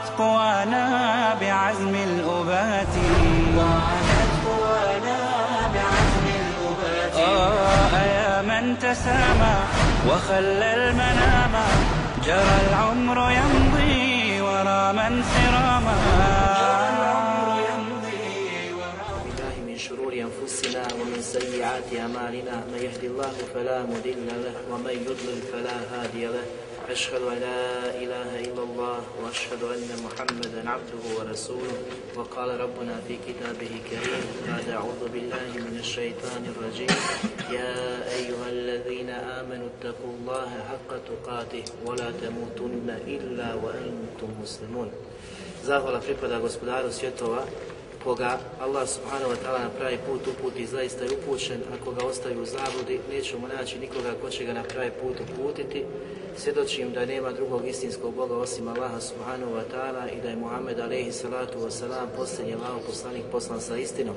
ضاعت قوانا بعزم الأبات ضاعت قوانا بعزم الأبات آه يا من تسامى وخلى المنام جرى العمر يمضي ورا من سراما أنفسنا ومن سيئات أعمالنا من يهدي الله فلا مضل له ومن يضلل فلا هادي له أشهد أن لا إله إلا الله وأشهد أن محمدا عبده ورسوله وقال ربنا في كتابه كريم بعد أعوذ بالله من الشيطان الرجيم يا أيها الذين آمنوا اتقوا الله حق تقاته ولا تموتن إلا وأنتم مسلمون Zahvala pripada gospodaru svjetova koga Allah subhanahu wa ta'ala na pravi put uputi zaista je upućen, ako ga ostavi u zabludi nećemo naći nikoga ko će ga na pravi put uputiti Svjedočim da nema drugog istinskog Boga osim Allaha subhanahu wa ta'ala i da je Muhammed alaihi salatu wa salam posljednji Allaho poslanik poslan sa istinom.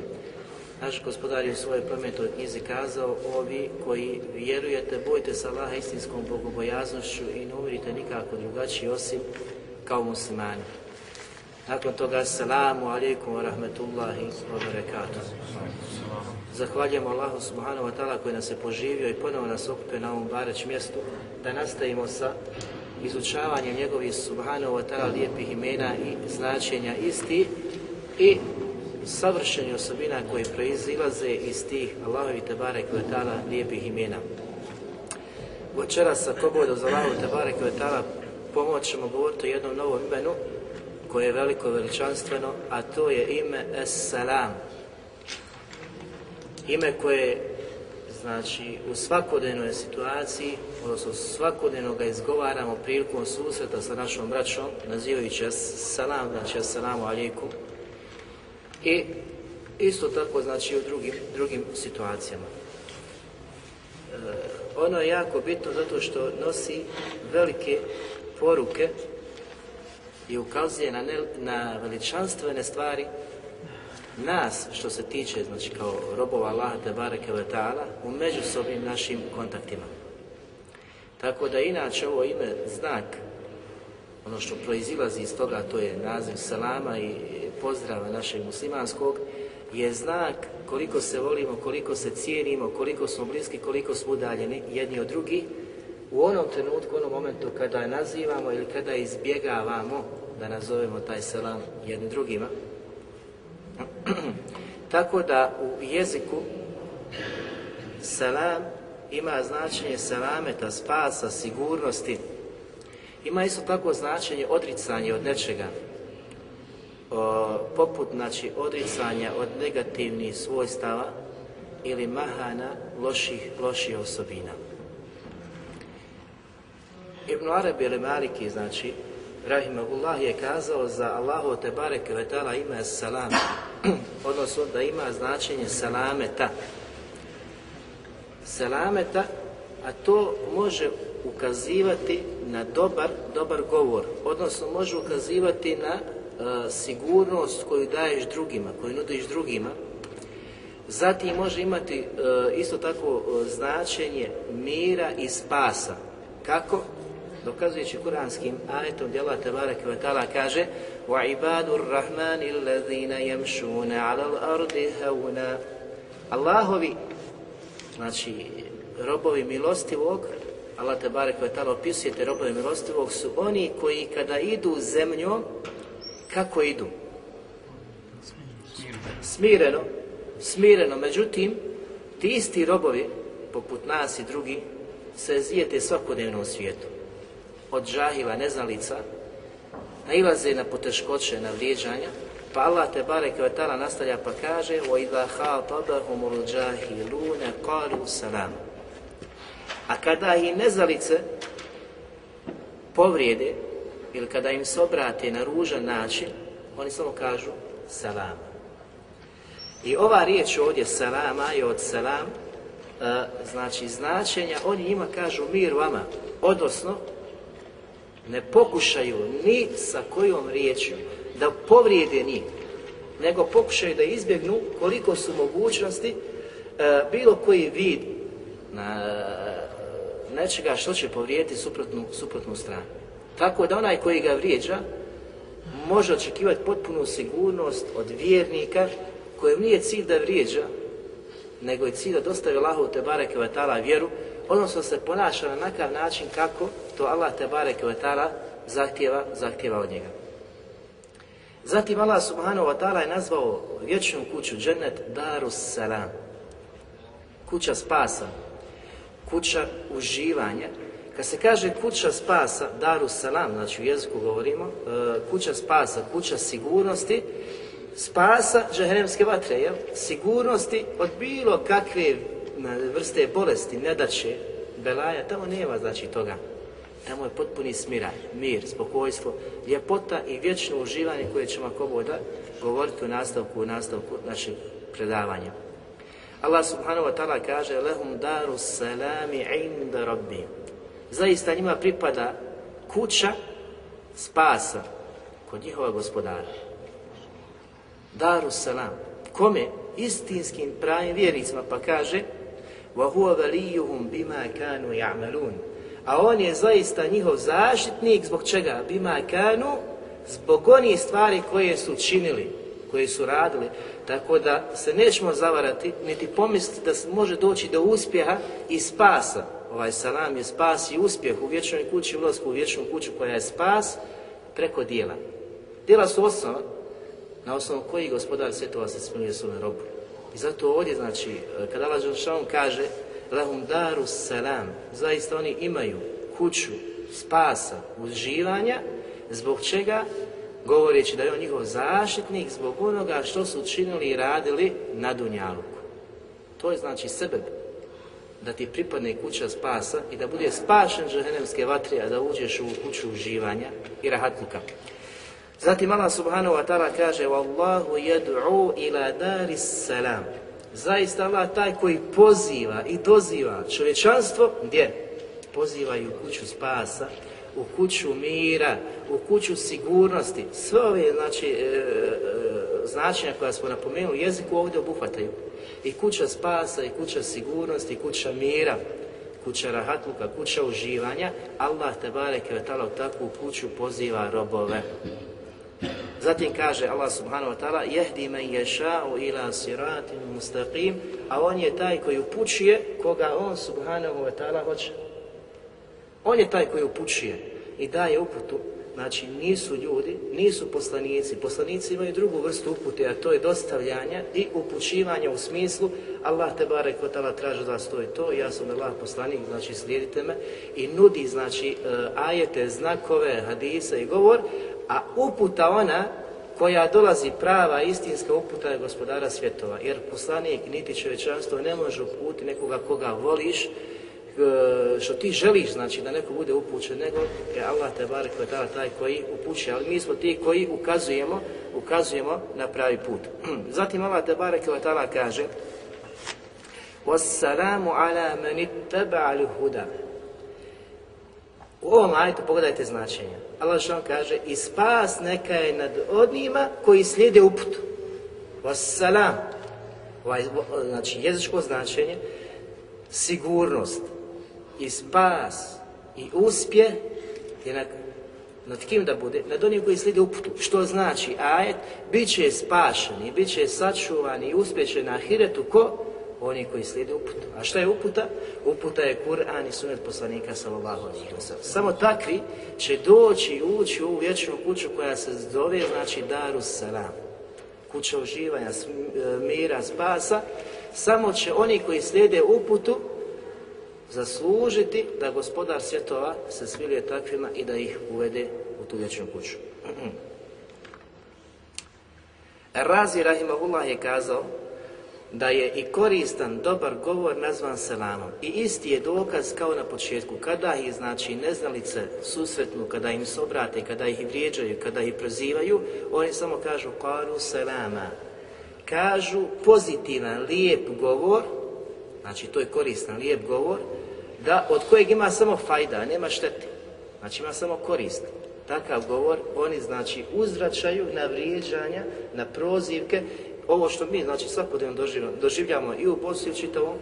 Naš gospodar je u svojoj plemenitoj knjizi kazao, ovi koji vjerujete, bojte sa Allaha istinskom bogobojaznošću i ne uvjerite nikako drugačiji osim kao muslimani. Nakon toga, assalamu alaikum wa rahmetullahi wa barakatuh. Zahvaljujemo Allahu subhanahu wa ta'ala koji nas je poživio i ponovo nas okupe na ovom bareć mjestu da nastavimo sa izučavanjem njegovih subhanahu wa ta'ala lijepih imena i značenja isti i savršenih osobina koje proizilaze iz tih Allahovi tebare kvetala, lijepih imena. Večeras sa kobodom za Allahu tebare wa ta'ala pomoći govoriti o jednom novom imenu koje je veliko veličanstveno, a to je ime Es-Salam. Ime koje znači u svakodnevnoj situaciji, odnosno svakodnevno ga izgovaramo prilikom susreta sa našom braćom, nazivajući salam, znači Es-salamu alijeku, i isto tako znači u drugim, drugim situacijama. E, ono je jako bitno zato što nosi velike poruke i ukazuje na, na veličanstvene stvari nas što se tiče, znači kao robova Allaha te bareke u međusobnim našim kontaktima. Tako da inače ovo ime znak, ono što proizilazi iz toga, to je naziv salama i pozdrava našeg muslimanskog, je znak koliko se volimo, koliko se cijenimo, koliko smo bliski, koliko smo udaljeni jedni od drugih, u onom trenutku, u onom momentu kada je nazivamo ili kada izbjegavamo da nazovemo taj selam jednim drugima. Tako da u jeziku selam ima značenje selameta, spasa, sigurnosti. Ima isto tako značenje odricanje od nečega. poput znači odricanja od negativnih svojstava ili mahana loših, loših osobina. Ibn Arabi ili Maliki, znači, Rahimahullah je kazao za Allahu te barek ima je salam, odnosno da ima značenje salameta. Salameta, a to može ukazivati na dobar, dobar govor, odnosno može ukazivati na e, sigurnost koju daješ drugima, koju nudiš drugima. Zatim može imati e, isto tako e, značenje mira i spasa. Kako? dokazujući kuranskim ajetom djela Tebara Kvetala kaže وَعِبَادُ الرَّحْمَنِ الَّذِينَ يَمْشُونَ عَلَى الْأَرْضِ Allahovi, znači robovi milostivog, Allah Tebara Kvetala opisuje te robovi milostivog su oni koji kada idu zemljom, kako idu? Smireno, smireno, međutim, ti isti robovi, poput nas i drugi, se zijete svakodnevno u svijetu od žahila, neznalica, nailaze na poteškoće, na vrijeđanja, pa Allah te bare kvetala nastavlja pa kaže وَإِذَا خَاطَبَهُمُ الْجَاهِلُونَ قَالُوا سَلَامُ A kada i nezalice povrijede ili kada im se obrate na ružan način, oni samo kažu salam. I ova riječ ovdje salama je od salam, e, znači značenja, oni njima kažu mir vama, odnosno ne pokušaju ni sa kojom riječju da povrijede njih, nego pokušaju da izbjegnu koliko su mogućnosti e, bilo koji vid e, nečega što će povrijediti suprotnu, suprotnu stranu. Tako da onaj koji ga vrijeđa može očekivati potpunu sigurnost od vjernika kojem nije cilj da vrijeđa, nego je cilj da dostavi Allahu te bareke vatala vjeru, odnosno se ponaša na nakav način kako to Allah te bareke zahtijeva, zahtjeva, od njega. Zatim Allah subhanahu wa ta'ala je nazvao vječnu kuću džennet Darus Salam. Kuća spasa, kuća uživanja. Kad se kaže kuća spasa, daru Salam, znači u jeziku govorimo, e, kuća spasa, kuća sigurnosti, spasa džahremske vatre, jel? sigurnosti od bilo kakve vrste bolesti, nedaće, belaja, tamo nema znači toga. Tamo je potpuni smira, mir, spokojstvo, ljepota i vječno uživanje koje ćemo ako boda govoriti u nastavku, u nastavku našeg predavanja. Allah subhanahu wa ta'ala kaže Lehum daru salami inda rabbi. Zaista njima pripada kuća spasa kod njihova gospodara. Daru salam. Kome? Istinskim pravim vjericima pa kaže huwa وَلِيُّهُمْ بِمَا كَانُوا يَعْمَلُونَ a on je zaista njihov zaštitnik, zbog čega? Bima kanu, zbog onih stvari koje su činili, koje su radili. Tako da se nećemo zavarati, niti pomisliti da se može doći do uspjeha i spasa. Ovaj salam je spas i uspjeh u vječnoj kući, ulazku u vječnu kuću koja je spas preko dijela. Dijela su osnova na osnovu koji gospodar svjetova se smiluje svome robu. I zato ovdje, znači, e, kada Allah kaže lahum daru salam, zaista oni imaju kuću spasa, uživanja, zbog čega govoreći da je on njihov zaštitnik zbog onoga što su učinili i radili na Dunjaluku. To je znači sebe da ti pripadne kuća spasa i da bude spašen džahenevske vatre, a da uđeš u kuću uživanja i rahatnika. Zatim Allah subhanahu wa ta'ala kaže وَاللَّهُ يَدْعُوا إِلَى دَارِ salam Zaista Allah taj koji poziva i doziva čovječanstvo, gdje? Pozivaju u kuću spasa, u kuću mira, u kuću sigurnosti. Sve ove znači, e, e, značenja koja smo napomenuli u jeziku ovdje obuhvataju. I kuća spasa, i kuća sigurnosti, i kuća mira, kuća rahatluka, kuća uživanja. Allah te bareke u takvu kuću poziva robove. Zatim kaže Allah subhanahu wa ta'ala jehdi men ješa'u ila siratim mustaqim, a on je taj koji upućuje koga on subhanahu wa ta'ala hoće. On je taj koji upućuje i daje uputu. Znači nisu ljudi, nisu poslanici. Poslanici imaju drugu vrstu upute, a to je dostavljanja i upućivanja u smislu Allah te barek kotala traži da vas to to, ja sam Allah poslanik, znači slijedite me i nudi znači e, ajete, znakove, hadise i govor, a uputa ona koja dolazi prava, istinska uputa je gospodara svjetova. Jer poslanik niti čovječanstvo ne može uputi nekoga koga voliš, e, što ti želiš, znači da neko bude upućen, nego je Allah te bare koji taj koji upućuje. Ali mi smo ti koji ukazujemo, ukazujemo na pravi put. Zatim Allah te bare koji kaže وَالسَّلَامُ عَلَى مَنِ u ovom ajtu pogledajte značenje. Allah što kaže i spas neka je nad onima koji slijede uputu. Vassalam. Ovaj, znači jezičko značenje sigurnost i spas i uspjeh je nad kim da bude? Nad onim koji slijede uputu. Što znači ajet? Biće spašeni, bit će sačuvani i uspjeće na ahiretu ko? oni koji slijede uputu. A šta je uputa? Uputa je Kur'an i sunet poslanika sallallahu alaihi Samo takvi će doći i ući u ovu vječnu kuću koja se zove, znači Daru Salam. Kuća uživanja, e, mira, spasa. Samo će oni koji slijede uputu zaslužiti da gospodar svjetova se smiluje takvima i da ih uvede u tu vječnu kuću. Razi Rahimahullah je kazao da je i koristan, dobar govor nazvan selamom. I isti je dokaz kao na početku. Kada ih, znači, neznalice susretnu, kada im se obrate, kada ih vrijeđaju, kada ih prozivaju, oni samo kažu karu selama. Kažu pozitivan, lijep govor, znači to je koristan, lijep govor, da od kojeg ima samo fajda, nema štete. Znači ima samo korist. Takav govor oni znači uzvraćaju na vrijeđanja, na prozivke ovo što mi znači svakodnevno doživljamo i u Bosni i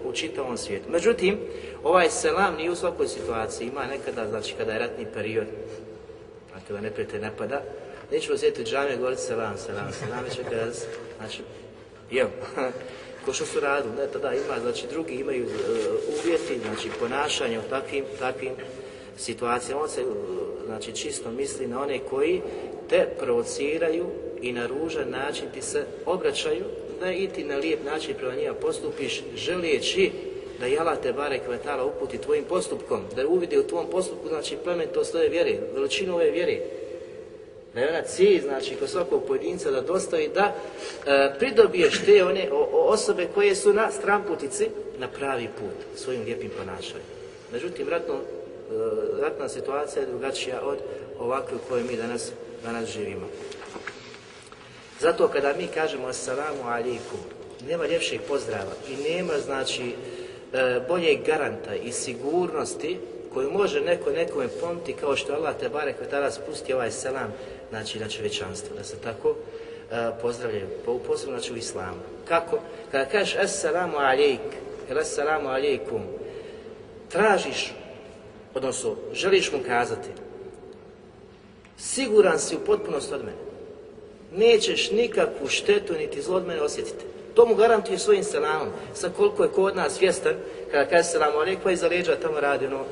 u čitavom, u svijetu. Međutim, ovaj selam nije u svakoj situaciji, ima nekada, znači kada je ratni period, a ne prijete napada, nećemo sjetiti u i govoriti selam, selam, selam, već kada, znači, jel, ko što su radili, ne, tada ima, znači drugi imaju uh, uvjeti, znači ponašanje u takvim, takvim situacijama, on se, e, znači čisto misli na one koji te provociraju i na ružan način ti se obraćaju, da i ti na lijep način prema njima postupiš, želijeći da jalate te bare kvetala uputi tvojim postupkom, da je uvidi u tvom postupku, znači plemenitost ove vjeri, veličinu ove vjere. Da je ona cilj, znači, kod svakog pojedinca da dostavi da e, pridobiješ te one o, osobe koje su na stramputici na pravi put, svojim lijepim ponašanjem. Međutim, ratno, e, ratna situacija je drugačija od ovakve u kojoj mi danas, danas živimo. Zato kada mi kažemo assalamu alaikum, nema ljepšeg pozdrava i nema znači e, boljeg garanta i sigurnosti koju može neko nekome pomti kao što Allah te barek tada spusti ovaj selam znači na čovječanstvo, da se tako uh, pozdravljaju, posebno znači u islamu. Kako? Kada kažeš assalamu alaik, assalamu alaikum, tražiš, odnosno želiš mu kazati, siguran si u potpunosti od mene nećeš nikakvu štetu niti zlo od mene osjetiti. To mu garantuje svojim salamom. sa koliko je ko od nas svjestan, kada kaže selam alaikum, pa iza leđa tamo radi ono,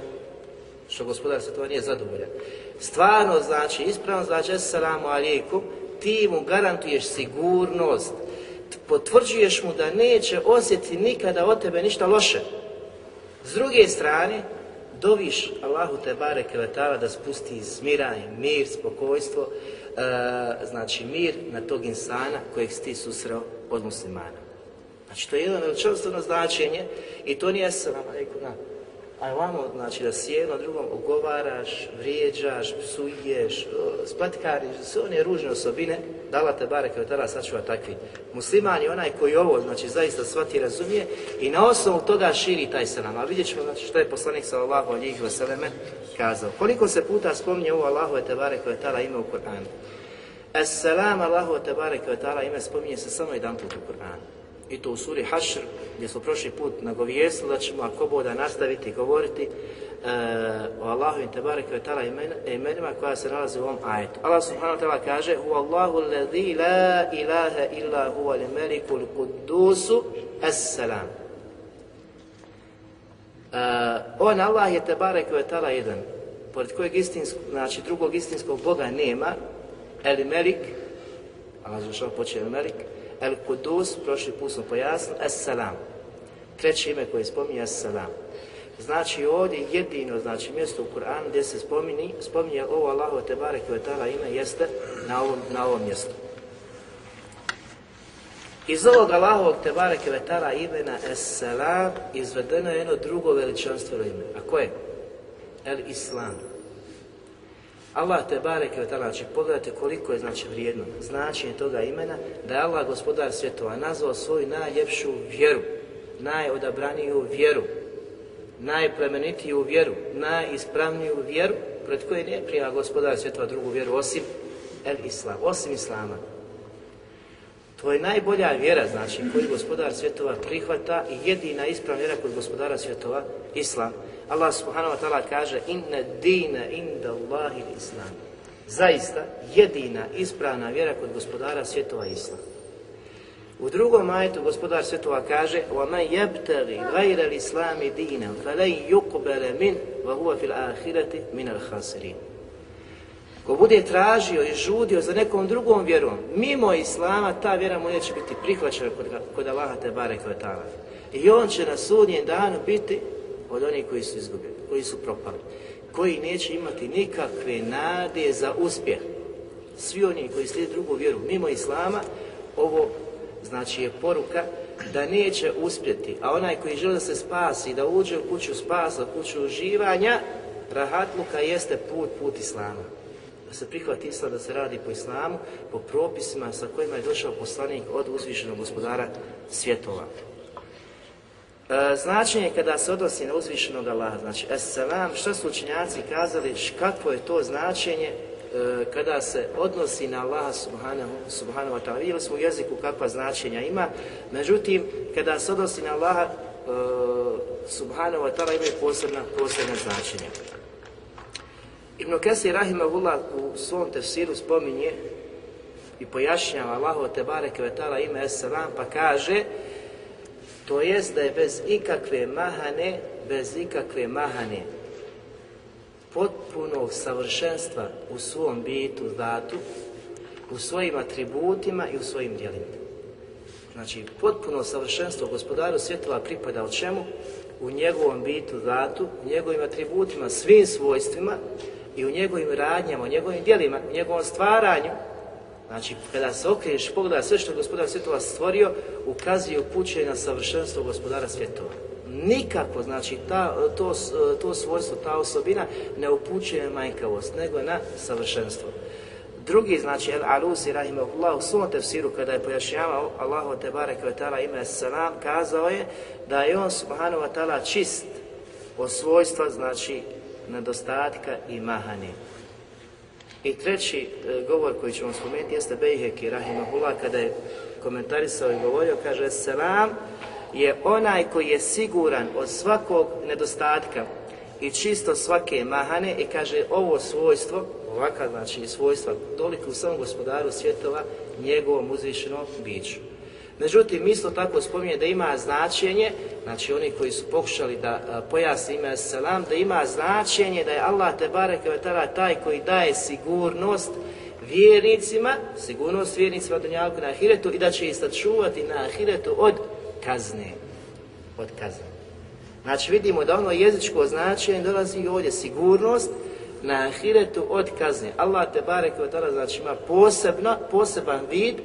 što gospodar se to nije zadovoljan. Stvarno znači, ispravno znači, Salamu alaikum, ti mu garantuješ sigurnost, potvrđuješ mu da neće osjetiti nikada od tebe ništa loše. S druge strane, doviš Allahu te bareke da spusti smiranje, mir, spokojstvo, E, znači mir na tog insana kojeg si ti susreo od muslimana. Znači to je jedno veličanstveno značenje i to nije rekao nama a vamo znači da jedno drugom ugovaraš, vrijeđaš, psuješ, spletkariš, sve one ružne osobine, dala te bare kao tada sačuva takvi. Musliman je onaj koji ovo znači zaista svati razumije i na osnovu toga širi taj selam. A vidjet ćemo znači, što je poslanik sa Allahu alijih vseleme kazao. Koliko se puta spominje ovo Allahu te bare koje tada ime u Kur'anu? As-salam Allahu te bare je tada ime spominje se samo jedan put u Kur'anu i to u suri Hašr, gdje smo prošli put nagovijesili da ćemo ako boda nastaviti govoriti e, o Allahu i Tebare Kvetala tala imenima koja se nalazi u ovom ajetu. Allah subhanahu wa ta'ala kaže Hu Allahu lezi la ilaha illa huwa li melikul kudusu salam E, on Allah je Tebare tala jedan, pored kojeg istinsko, znači drugog istinskog Boga nema, El Melik, Allah je počeo El Melik, El Kudus, prošli put smo pojasnili, as Treće ime koje spominje As-Salam. Znači ovdje jedino znači mjesto u Kur'anu gdje se spominje ovo Allahu te vetara ime jeste na ovom, mjestu. Iz ovog Allahovog te kvetara imena es izvedeno je jedno drugo veličanstveno ime. A koje? El-Islam. Allah te bareke tada, znači pogledajte koliko je znači vrijedno značenje toga imena, da je Allah gospodar svjetova nazvao svoju najljepšu vjeru, najodabraniju vjeru, najplemenitiju vjeru, najispravniju vjeru, pred koje nije prija gospodar svjetova drugu vjeru osim el islam, osim islama. To je najbolja vjera, znači, koju gospodar svjetova prihvata i jedina ispravna vjera kod gospodara svjetova, islam. Allah subhanahu wa ta'ala kaže Inna dina inda Allahi islam. Zaista, jedina ispravna vjera kod gospodara svjetova islam. U drugom majtu gospodar svjetova kaže وَمَنْ يَبْتَغِ غَيْرَ الْإِسْلَامِ دِينًا فَلَيْ يُقْبَلَ مِنْ وَهُوَ فِي الْآخِرَةِ مِنَ الْحَاسِرِينَ Ko bude tražio i žudio za nekom drugom vjerom, mimo Islama, ta vjera mu neće biti prihvaćena kod, kod Allaha te Kvetala. I on će na sudnjem danu biti od onih koji su izgubili, koji su propali, koji neće imati nikakve nade za uspjeh. Svi oni koji slijede drugu vjeru mimo Islama, ovo znači je poruka da neće uspjeti, a onaj koji želi da se spasi, da uđe u kuću spasa, kuću uživanja, rahatluka jeste put, put Islama. Da se prihvati Islam, da se radi po Islamu, po propisima sa kojima je došao poslanik od uzvišenog gospodara svjetova. E, značenje kada se odnosi na uzvišenog Allaha, znači Esselam, što su učinjaci kazali, kakvo je to značenje e, kada se odnosi na Allaha subhanahu, subhanahu wa ta'ala. Vidjeli smo u jeziku kakva značenja ima, međutim, kada se odnosi na Allaha e, subhanahu wa ta'ala imaju posebna, posebna značenja. Ibn Kesir Rahimahullah u svom tefsiru spominje i pojašnjava Allahu te bareke ve ta'ala ime Esselam, pa kaže to jest da je bez ikakve mahane, bez ikakve mahane potpunog savršenstva u svom bitu, datu, u svojim atributima i u svojim djelima. Znači, potpuno savršenstvo gospodaru svjetova pripada u čemu? U njegovom bitu, datu, u njegovim atributima, svim svojstvima i u njegovim radnjama, u njegovim djelima, u njegovom stvaranju, Znači, kada se okriješ, pogleda sve što gospodar svjetova stvorio, ukazuje upućuje na savršenstvo gospodara svjetova. Nikako, znači, ta, to, to svojstvo, ta osobina ne upućuje na manjkavost, nego na savršenstvo. Drugi, znači, El Alusi, rahimahullah, u svom tefsiru, kada je pojašnjavao Allahu te bareke ime Salam, kazao je da je on, Subhanu wa čist od svojstva, znači, nedostatka i mahani. I treći e, govor koji vam spomenuti jeste Bejheki Rahimahullah kada je komentarisao i govorio, kaže Selam je onaj koji je siguran od svakog nedostatka i čisto svake mahane i kaže ovo svojstvo, ovakav znači svojstva toliko u samom gospodaru svjetova njegovom uzvišenom biću. Međutim, isto tako spominje da ima značenje, znači oni koji su pokušali da pojasni ime selam, da ima značenje da je Allah te bareke taj koji daje sigurnost vjernicima, sigurnost vjernicima do na ahiretu i da će ih sačuvati na ahiretu od kazne. Od kazne. Znači vidimo da ono jezičko značenje dolazi ovdje sigurnost na ahiretu od kazne. Allah te bareke znači ima posebno, poseban vid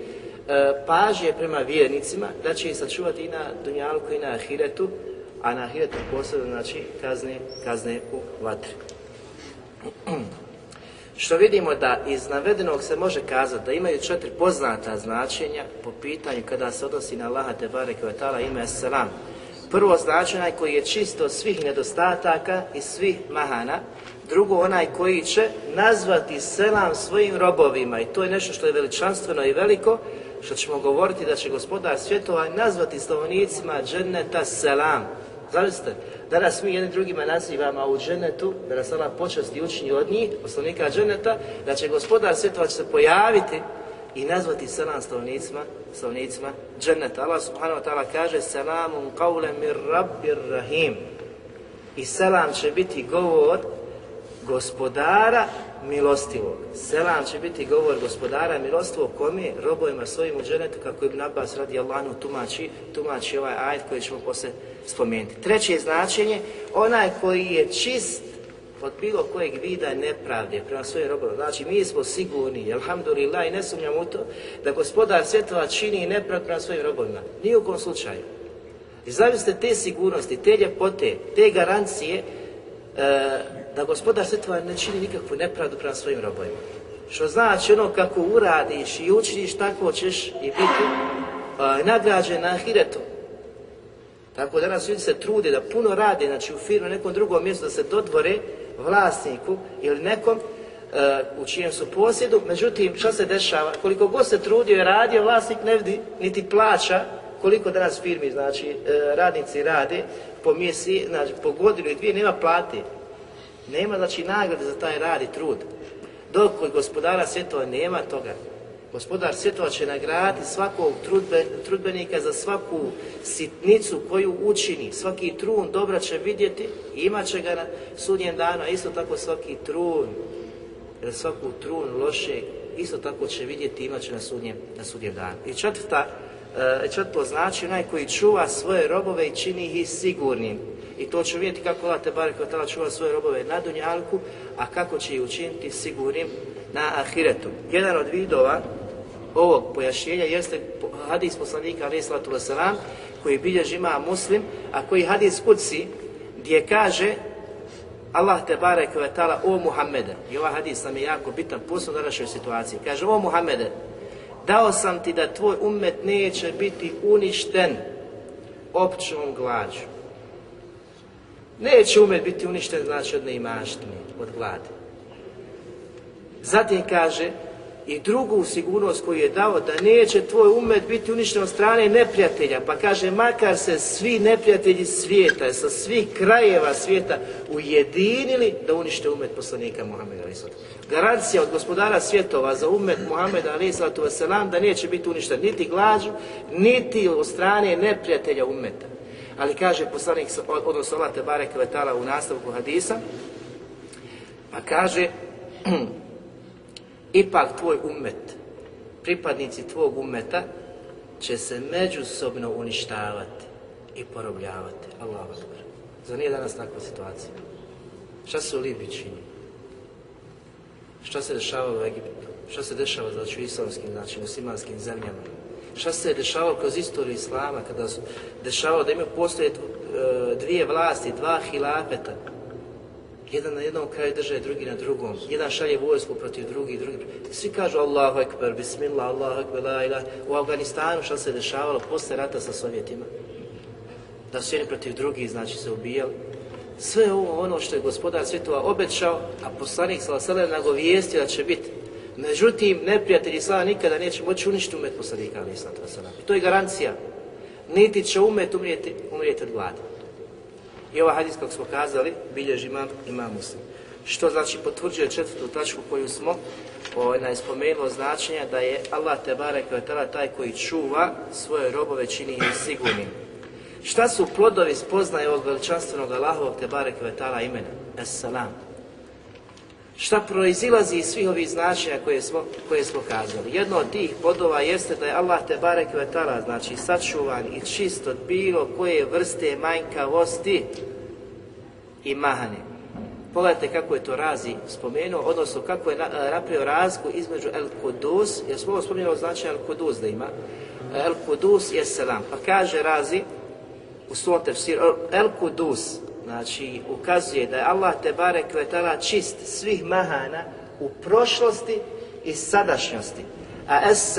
E, pažnje prema vjernicima, da će ih sačuvati i na Dunjalku i na Ahiretu, a na Ahiretu posebno znači kazne, kazne u vatri. Što vidimo da iz navedenog se može kazati da imaju četiri poznata značenja po pitanju kada se odnosi na Allaha Tebare Kvetala ime Selam. Prvo značenje onaj koji je čisto svih nedostataka i svih mahana. Drugo onaj koji će nazvati selam svojim robovima i to je nešto što je veličanstveno i veliko što ćemo govoriti da će gospodar svjetova nazvati stanovnicima dženeta selam. Zamislite, danas mi jednim drugima nazivamo u dženetu, da nas Allah počesti učinju od njih, osnovnika dženeta, da će gospodar svjetova će se pojaviti i nazvati selam stanovnicima, stanovnicima dženeta. Allah subhanahu wa ta'ala kaže selamun qawle mir rabbir rahim. I selam će biti govor gospodara milostivog. Selam će biti govor gospodara milostivo kome robojima svojim u dženetu kako Ibn Abbas radi Allahu tumači, tumači ovaj ajd koji ćemo poslije spomenuti. Treće značenje, onaj koji je čist od bilo kojeg vida nepravde prema svojim robovima. Znači, mi smo sigurni, alhamdulillah, i ne sumnjam u to, da gospodar svjetova čini nepravd prema svojim robovima. Ni u kom slučaju. I zamislite te sigurnosti, te ljepote, te garancije, e, da gospodar svjetova ne čini nikakvu nepravdu prema svojim robojima. Što znači ono kako uradiš i učiniš, tako ćeš i biti a, nagrađen na hiretu. Tako danas ljudi se trude da puno rade, znači u firmi, nekom drugom mjestu da se dodvore vlasniku ili nekom u čijem su posjedu, međutim što se dešava? Koliko god se trudio i radio, vlasnik ne vidi niti plaća koliko danas firmi, znači e, radnici rade po mjesi, znači po godinu i dvije nema plati, nema znači nagrade za taj rad i trud. Dok kod gospodara svjetova nema toga. Gospodar svjetova će nagraditi svakog trudbenika za svaku sitnicu koju učini. Svaki trun dobra će vidjeti i imat će ga na sudnjem danu, a isto tako svaki trun, svaku trun loše, isto tako će vidjeti i imat će na sudnjem, na sudnjem danu. I četvrta, e, četvrto znači onaj koji čuva svoje robove i čini ih sigurnim. I to ću vidjeti kako Allah Tebare Kvetala čuva svoje robove na Dunjalku, a kako će ih učiniti sigurnim na Ahiretu. Jedan od vidova ovog pojašnjenja jeste hadis poslanika alaih sallatu koji bilježi ima muslim, a koji hadis kuci gdje kaže Allah te barek ve ta'ala o Muhammede, i ovaj hadis nam je jako bitan, posao u današnjoj situaciji, kaže o Muhammede, dao sam ti da tvoj umet neće biti uništen općom glađu. Neće umet biti uništen, znači od neimaštine, od glade Zatim kaže, i drugu sigurnost koju je dao, da neće tvoj umet biti uništen od strane neprijatelja. Pa kaže, makar se svi neprijatelji svijeta, sa svih krajeva svijeta ujedinili da unište umet poslanika Muhammeda Garancija od gospodara svjetova za umet Muhammeda a.s. da neće biti uništen niti glađu, niti od strane neprijatelja umeta. Ali kaže poslanik, odnosno Allah Tebare Kvetala u nastavku hadisa, pa kaže, ipak tvoj umet, pripadnici tvog umeta će se međusobno uništavati i porobljavati. Allah Zar nije danas takva situacija? Šta se u Libiji čini? Šta se dešava u Egiptu? Šta se dešava znači, u islamskim, znači muslimanskim zemljama? šta se je dešavalo kroz istoriju Islama, kada su dešavalo da imaju postoje e, dvije vlasti, dva hilafeta, jedan na jednom kraju države, drugi na drugom. Jedan šalje vojsku protiv drugih drugi. Svi kažu Allahu ekber, bismillah, Allahu ekber, la U Afganistanu šta se dešavalo posle rata sa Sovjetima? Da su jedni protiv drugih, znači se ubijali. Sve ovo ono što je gospodar svjetova obećao, a poslanik Salasalem nagovijestio da će biti Međutim, neprijatelji Islama nikada neće moći uništiti umet poslanika ali To je garancija. Niti će umet umrijeti, umrijeti od vlade. I ova hadis, kako smo kazali, bilježi imam, Što znači potvrđuje četvrtu tačku koju smo ona spomenuo značenja da je Allah te barek taj koji čuva svoje robove čini ih sigurnim. Šta su plodovi spoznaje ovog veličanstvenog Allahovog te barek imena? Es salam šta proizilazi iz svih ovih značenja koje smo, koje kazali. Jedno od tih podova jeste da je Allah te barek znači sačuvan i čist od bilo koje vrste manjkavosti i mahane. Pogledajte kako je to Razi spomenuo, odnosno kako je e, napravio razliku između El Kudus, jer smo ovo spomenuo značaj El Kudus da ima, El Kudus je selam. Pa kaže Razi u svom tefsiru, El Kudus, znači ukazuje da je Allah te bare čist svih mahana u prošlosti i sadašnjosti. A es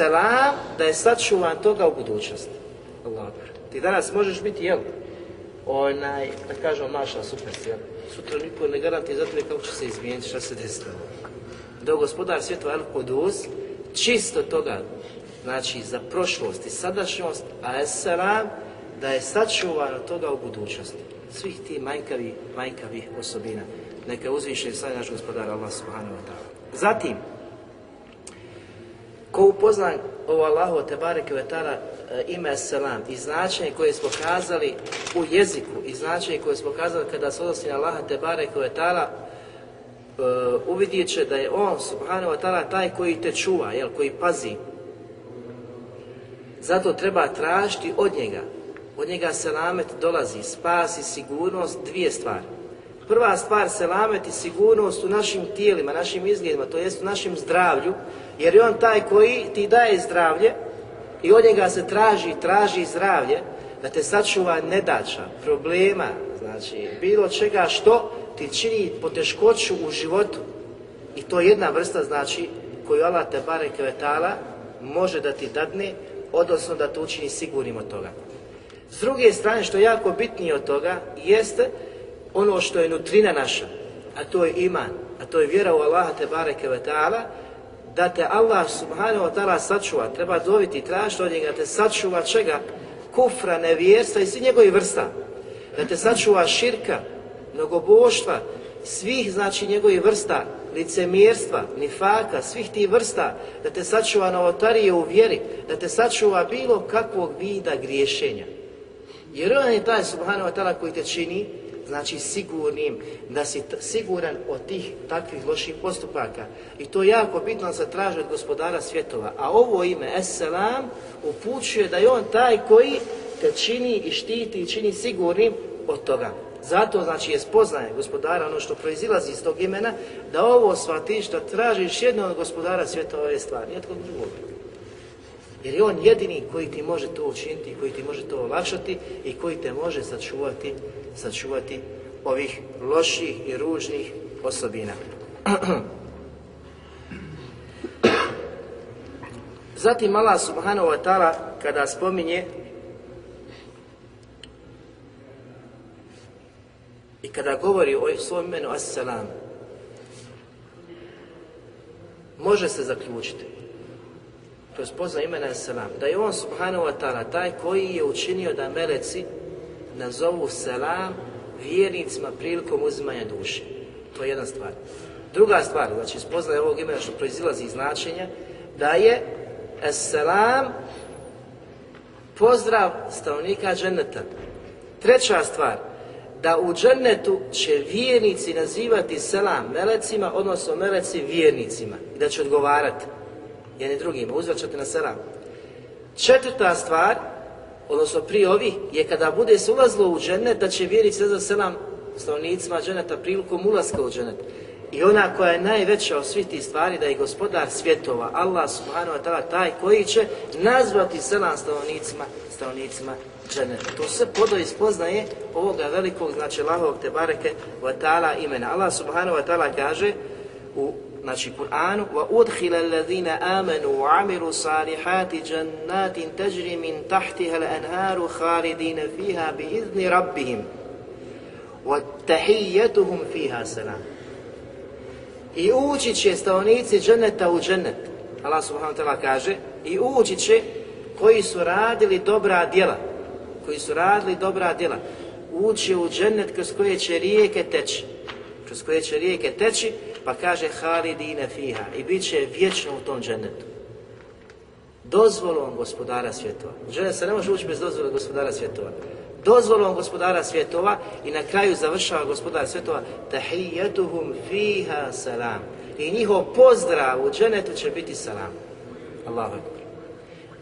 da je sačuvan toga u budućnosti. Allah. Ti danas možeš biti jel? Onaj, da kažemo maša, super si jel? Sutra niko ne garanti zato kako će se izmijeniti, šta se desilo. Do gospodar svjetova El čisto toga, znači za prošlost i sadašnjost, a es da je sačuvan toga u budućnosti svih tih majkavi, majkavih osobina. Neka uzviše sad naš gospodar Allah subhanahu wa ta'ala. Zatim, ko upozna ovo Allahu te bareke ve ta'ala e, ime selam i značenje koje smo kazali u jeziku i značenje koje smo kazali kada se odnosi na Allaha te bareke ve ta'ala e, uvidjet će da je on subhanahu wa ta'ala taj koji te čuva, jel, koji pazi. Zato treba tražiti od njega od njega selamet dolazi, spas i sigurnost, dvije stvari. Prva stvar, selamet i sigurnost u našim tijelima, našim izgledima, to jest u našem zdravlju, jer je on taj koji ti daje zdravlje i od njega se traži, traži zdravlje, da te sačuva nedača, problema, znači bilo čega što ti čini poteškoću u životu. I to je jedna vrsta, znači, koju Allah te bare kvetala može da ti dadne, odnosno da te učini sigurnim od toga. S druge strane, što je jako bitnije od toga, jeste ono što je nutrina naša, a to je iman, a to je vjera u Allaha te bareke ve ta'ala, da te Allah subhanahu wa ta'ala sačuva, treba zoviti, tražiti od njega, da te sačuva čega? Kufra, nevjerstva i svi njegovih vrsta. Da te sačuva širka, mnogoboštva, svih znači njegovih vrsta, licemjerstva, nifaka, svih tih vrsta, da te sačuva novotarije u vjeri, da te sačuva bilo kakvog vida griješenja. Jer on je taj subhanahu wa koji te čini znači sigurnim, da si siguran od tih takvih loših postupaka. I to je jako bitno se traži od gospodara svjetova. A ovo ime, Esselam, upućuje da je on taj koji te čini i štiti i čini sigurnim od toga. Zato znači je spoznaje gospodara ono što proizilazi iz tog imena, da ovo shvatiš, da tražiš jedno od gospodara svjetova ove stvari, drugo jer je on jedini koji ti može to učiniti, koji ti može to olakšati i koji te može sačuvati, sačuvati ovih loših i ružnih osobina. Zatim mala subhanahu wa kada spominje i kada govori o svom imenu As-Salam može se zaključiti to imena selam, da je on subhanahu wa ta'ala taj koji je učinio da meleci nazovu selam vjernicima prilikom uzimanja duše. To je jedna stvar. Druga stvar, znači spoznaje ovog imena što proizilazi iz značenja, da je selam pozdrav stanovnika dženeta. Treća stvar, da u džennetu će vjernici nazivati selam melecima, odnosno meleci vjernicima, i da će odgovarati jedni drugima, uzvraćate na selam. Četvrta stvar, odnosno prije ovih, je kada bude se ulazilo u žene da će se za selam stanovnicima dženeta prilikom ulaska u dženet. I ona koja je najveća od svih tih stvari, da je gospodar svjetova, Allah subhanahu wa ta'ala, taj koji će nazvati selam stanovnicima, stanovnicima dženeta. To se podo ispoznaje ovoga velikog, znači lahog te bareke wa ta'ala imena. Allah subhanahu wa ta'ala kaže u znači Kur'anu wa udkhila alladhina amanu wa amilu salihati jannatin tajri min tahtiha al-anharu khalidina fiha bi izni rabbihim wa tahiyyatuhum fiha salam i ući će stanovnici dženeta u džennet Allah subhanahu wa ta'ala kaže i ući će koji su radili dobra djela koji su radili dobra djela ući u džennet kroz koje će rijeke teći kroz koje će rijeke teči pa kaže Halidine fiha i bit će vječno u tom dženetu. Dozvolom gospodara svjetova. žene se ne može ući bez dozvole gospodara svjetova. Dozvolom gospodara svjetova i na kraju završava gospodara svjetova tahijetuhum fiha salam. I njihov pozdrav u dženetu će biti salam. Allahu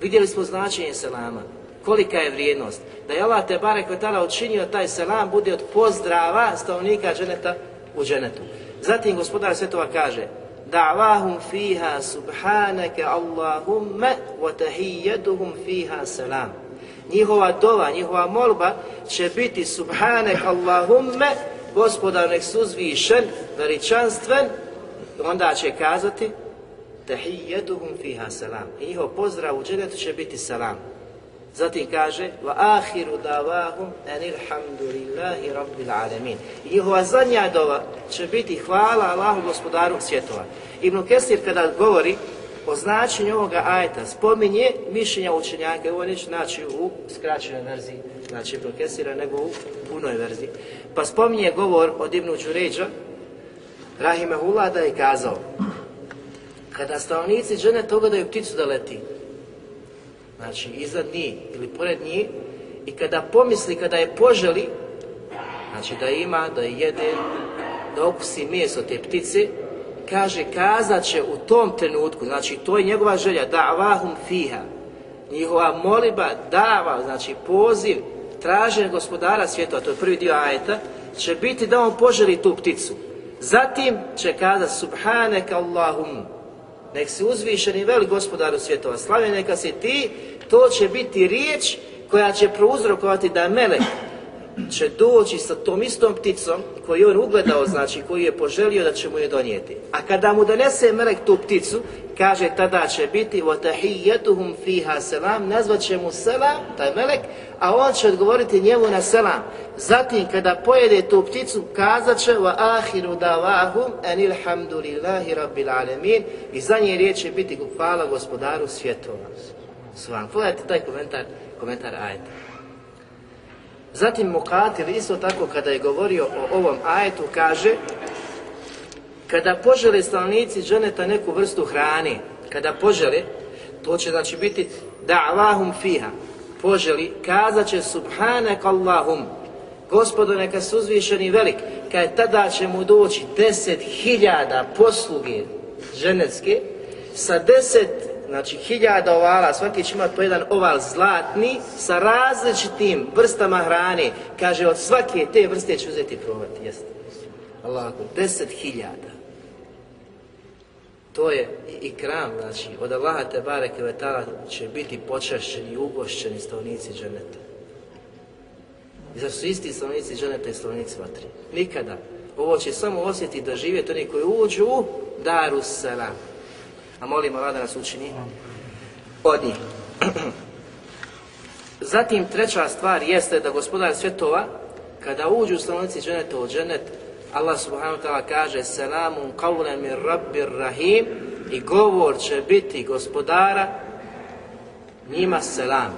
Vidjeli smo značenje salama. kolika je vrijednost. Da je Allah te barek učinio taj salam, bude od pozdrava stanovnika dženeta u dženetu. Zatim gospodar svetova kaže Da'vahum fiha subhanaka Allahumma wa tahiyyaduhum fiha salam. Njihova dova, njihova molba će biti subhanak Allahumma gospodar nek suzvišen, veličanstven, onda će kazati tahiyyaduhum fiha salam. I njihov pozdrav u dženetu će biti salam. Zatim kaže va ahiru davahum الْحَمْدُ rabbil alemin. I njihova zadnja dova će biti hvala Allahu gospodaru svjetova. Ibn Kesir kada govori o značenju ovoga ajeta spominje mišljenja učenjaka, ovo neće naći u skraćenoj verziji, znači Ibn Kesira, nego u punoj verziji. Pa spominje govor od Ibn Đuređa, Rahimehullah da je kazao, kada stanovnici žene toga da pticu da leti, znači iznad njih ili pored njih, i kada pomisli, kada je poželi, znači da ima, da jede, da okusi mjesto te ptice, kaže, kazat će u tom trenutku, znači to je njegova želja, davahum fiha, njihova moliba, dava, znači poziv, traženje gospodara svijeta, to je prvi dio ajeta, će biti da on poželi tu pticu. Zatim će kazati subhanaka Allahum, Nek si uzvišeni i gospodar u svjetova, slavljen neka si ti, to će biti riječ koja će prouzrokovati da melek će doći sa tom istom pticom koju je on ugledao, znači koji je poželio da će mu je donijeti. A kada mu donese melek tu pticu, kaže tada će biti وَتَحِيَّتُهُمْ fiha selam, nazvat će mu selam, taj melek, a on će odgovoriti njemu na selam. Zatim kada pojede tu pticu, kazat će وَآخِرُ دَوَاهُمْ أَنِ الْحَمْدُ alemin i za nje riječ će biti hvala gospodaru svjetova. Svam, pogledajte taj komentar, komentar ajta. Zatim Mukatil isto tako kada je govorio o ovom ajetu kaže kada požele stanovnici ženeta neku vrstu hrane, kada požele, to će znači biti da Allahum fiha, poželi, kazat će subhanak Allahum, gospodo neka su uzvišeni velik, kaj tada će mu doći deset hiljada posluge ženecke sa deset znači hiljada ovala, svaki će imati pojedan oval zlatni sa različitim vrstama hrane. Kaže, od svake te vrste će uzeti probati, jeste. Allah, deset hiljada. To je i kram, znači, od Allaha te bareke će biti počašćeni i ugošćeni stavnici dženeta. I su isti stavnici dženeta i stavnici vatri. Nikada. Ovo će samo osjetiti da živjeti oni koji uđu u daru selam. A molimo Allah da nas učini od njih. Zatim treća stvar jeste da gospodar svjetova kada uđu stanovnici dženeta u dženet Allah subhanahu wa ta'ala kaže Selamun qawlan min rabbir rahim i govor će biti gospodara njima selam.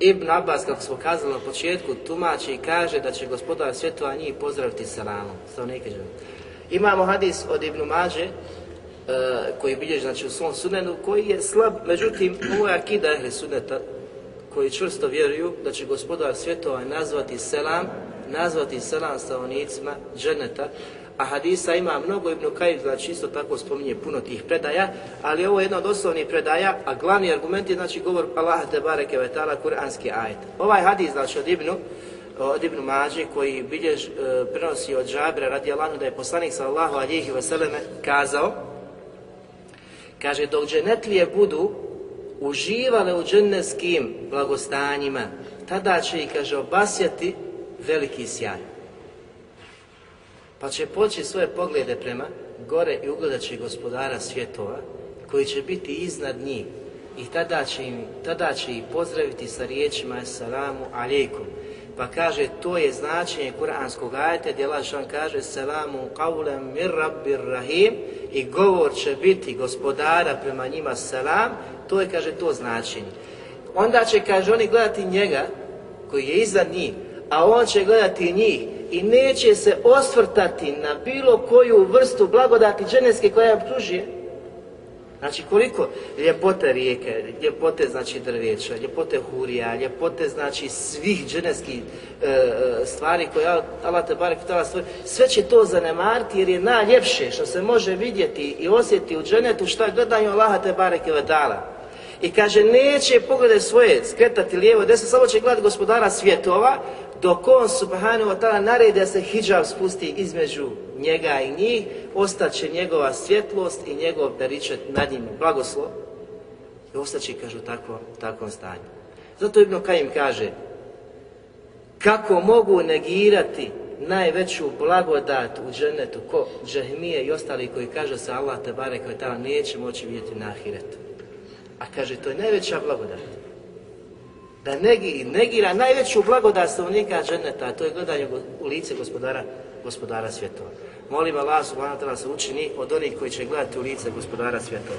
Ibn Abbas, kako smo kazali na početku, tumači i kaže da će gospodar svjetova njih pozdraviti selamom. Imamo hadis od Ibn Mađe E, koji bilježi znači, u svom sunenu, koji je slab, međutim, ovo je akida suneta, koji čvrsto vjeruju da će gospodar svjetova nazvati selam, nazvati selam stanovnicima dženeta, a hadisa ima mnogo, Ibn Kajib znači isto tako spominje puno tih predaja, ali ovo je jedna od osnovnih predaja, a glavni argument je znači govor Allaha te bareke ve kuranski ajet. Ovaj hadis znači od Ibnu od Ibnu Mađe koji biljež, e, prenosi od Džabre radi Alanu da je poslanik sallallahu alihi veseleme kazao Kaže, dok dženetlije budu uživale u dženevskim blagostanjima, tada će i, kaže, obasjati veliki sjaj. Pa će poći svoje poglede prema gore i ugledat će gospodara svjetova, koji će biti iznad njih. I tada će, im, tada će ih pozdraviti sa riječima Assalamu alaikum pa kaže, to je značenje kuranskog ajeta gdje Lašan kaže Selamu qavlem mir rabbir rahim i govor će biti gospodara prema njima selam, to je, kaže, to značenje. Onda će, kaže, oni gledati njega koji je iza njih, a on će gledati njih i neće se osvrtati na bilo koju vrstu blagodati dženevske koja je Znači koliko ljepote rijeke, ljepote znači drveća, ljepote hurija, ljepote znači svih dženevskih e, e, stvari koje Allah te barek stvoriti, sve će to zanemariti jer je najljepše što se može vidjeti i osjetiti u dženetu je gledanju Allah te barek i kaže neće pogledaj svoje skretati lijevo desno, samo će gledati gospodara svjetova dok on subhanahu wa ta'ala naredi da se hijab spusti između njega i njih, ostaće njegova svjetlost i njegov beričet nad njim blagoslov i ostaće, kažu, u takvom, takvom stanju. Zato Ibn Kajim kaže, kako mogu negirati najveću blagodat u dženetu, ko džahmije i ostali koji kaže sa Allah te bare koji neće moći vidjeti na ahiretu. A kaže, to je najveća blagodat. Da negi, negira najveću blagodat stanovnika dženeta, a to je gledanje u lice gospodara, gospodara svjetova. Molim Allah subhanahu wa ta'ala se učini od onih koji će gledati u lice gospodara svjetova.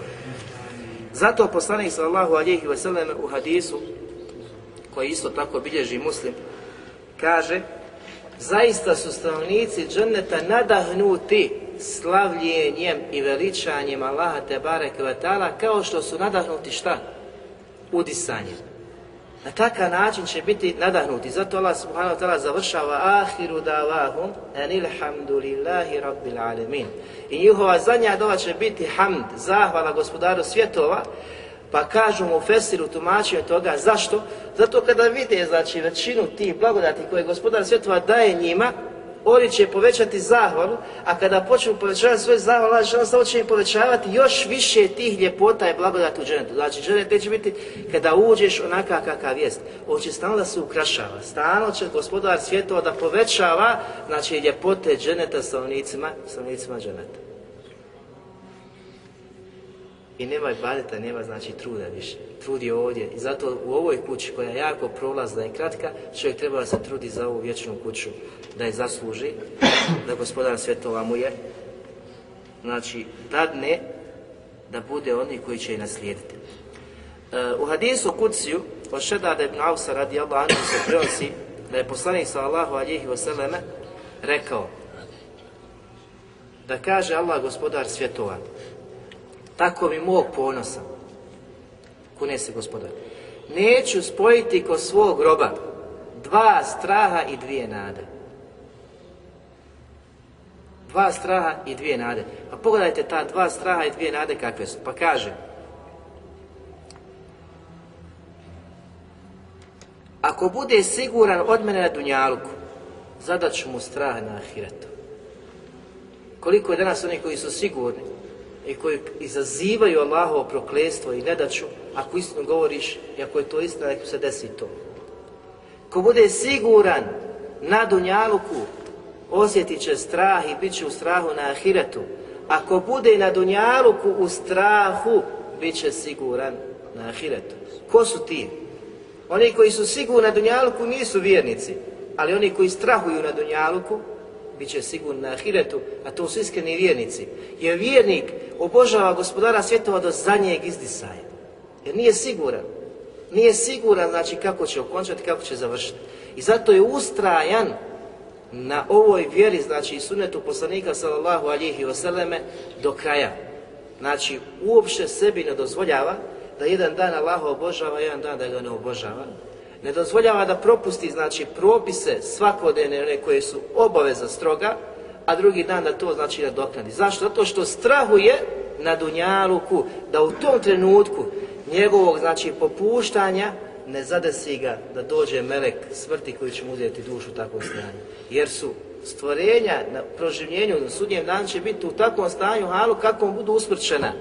Zato poslanik sallallahu alihi wasallam u hadisu, koji isto tako bilježi muslim, kaže Zaista su stanovnici dženneta nadahnuti slavljenjem i veličanjem Allaha te bareke kao što su nadahnuti šta? Udisanjem. Na takav način će biti nadahnuti. Zato Allah subhanahu wa ta'ala završava ahiru davahum lillahi rabbil alemin. I njihova zadnja dova će biti hamd, zahvala gospodaru svjetova, pa kažu mu Fesiru tumačio toga, zašto? Zato kada vide znači, većinu tih blagodati koje gospodar svjetova daje njima, oni će povećati zahvalu, a kada počnu povećavati svoj zahvalu, Allah samo će im povećavati još više tih ljepota i blagodati u dženetu. Znači, dženet neće biti kada uđeš onaka kakav jest. On će stalno da se ukrašava, Stano će gospodar svijetova da povećava, znači, ljepote dženeta stanovnicima, stanovnicima dženeta. I nema badeta, nema znači truda više. Trudi ovdje. I zato u ovoj kući koja je jako prolazna i kratka, čovjek treba da se trudi za ovu vječnu kuću, da je zasluži, da gospodar svjetova mu je. Znači, dadne da bude oni koji će je naslijediti. E, u hadisu Kuciju, od Šedada ibn radi Allah se prenosi da je poslanik Allahu alihi vseleme rekao da kaže Allah gospodar svjetova tako mi mog ponosa. Kune se gospodar. Neću spojiti ko svog groba dva straha i dvije nade. Dva straha i dvije nade. Pa pogledajte ta dva straha i dvije nade kakve su. Pa kaže, Ako bude siguran od mene na Dunjaluku, zadat ću mu strah na Ahiretu. Koliko je danas onih koji su sigurni, i koji izazivaju Allahovo proklestvo i nedaću, ako istinu govoriš i ako je to istina, neko se desi to. Ko bude siguran na Dunjaluku, osjetit će strah i bit će u strahu na Ahiretu. Ako bude na Dunjaluku u strahu, bit će siguran na Ahiretu. Ko su ti? Oni koji su sigurni na Dunjaluku nisu vjernici, ali oni koji strahuju na Dunjaluku, bit će na ahiretu, a to su iskreni vjernici. Jer vjernik obožava gospodara svjetova do zadnjeg izdisaja. Jer nije siguran. Nije siguran znači kako će okončati, kako će završiti. I zato je ustrajan na ovoj vjeri, znači i sunetu poslanika sallallahu alihi vseleme do kraja. Znači, uopće sebi ne dozvoljava da jedan dan Allaha obožava, jedan dan da ga ne obožava ne dozvoljava da propusti znači propise svakodnevne one koje su obaveza stroga, a drugi dan da to znači doknadi. Zašto? Zato što strahuje na Dunjaluku da u tom trenutku njegovog znači popuštanja ne zadesi ga da dođe melek smrti koji će mu uzeti dušu u takvom stanju. Jer su stvorenja na proživljenju na sudnjem danu će biti u takvom stanju halu kako budu usmrčena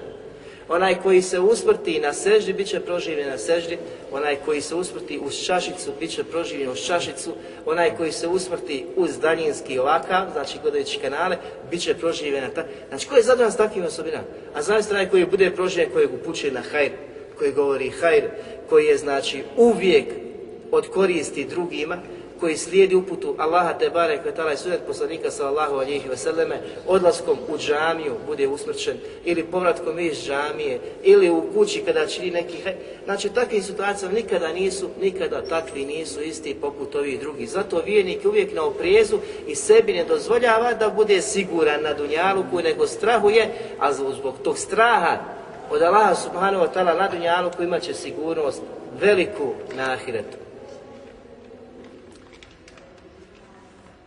Onaj koji se usmrti na seždi, bit će proživljen na seždi. Onaj koji se usmrti uz čašicu, bit će proživljen uz čašicu. Onaj koji se usmrti uz daljinski laka, znači gledajući kanale, bit će proživljen na ta... Znači, ko je zadovoljan s takvim osobinama? A znači onaj koji bude proživljen, kojeg upućuje na hajr, koji govori hajr, koji je znači uvijek od koristi drugima, koji slijedi uputu Allaha te barek i sunet poslanika sallallahu alihi vseleme odlaskom u džamiju bude usmrćen ili povratkom iz džamije ili u kući kada čini neki znači takvi situacija nikada nisu nikada takvi nisu isti poput ovih drugih zato vijenik je uvijek na oprijezu i sebi ne dozvoljava da bude siguran na dunjaluku nego strahuje a zbog tog straha od Allaha subhanahu wa ta'ala na dunjaluku imat će sigurnost veliku na ahiretu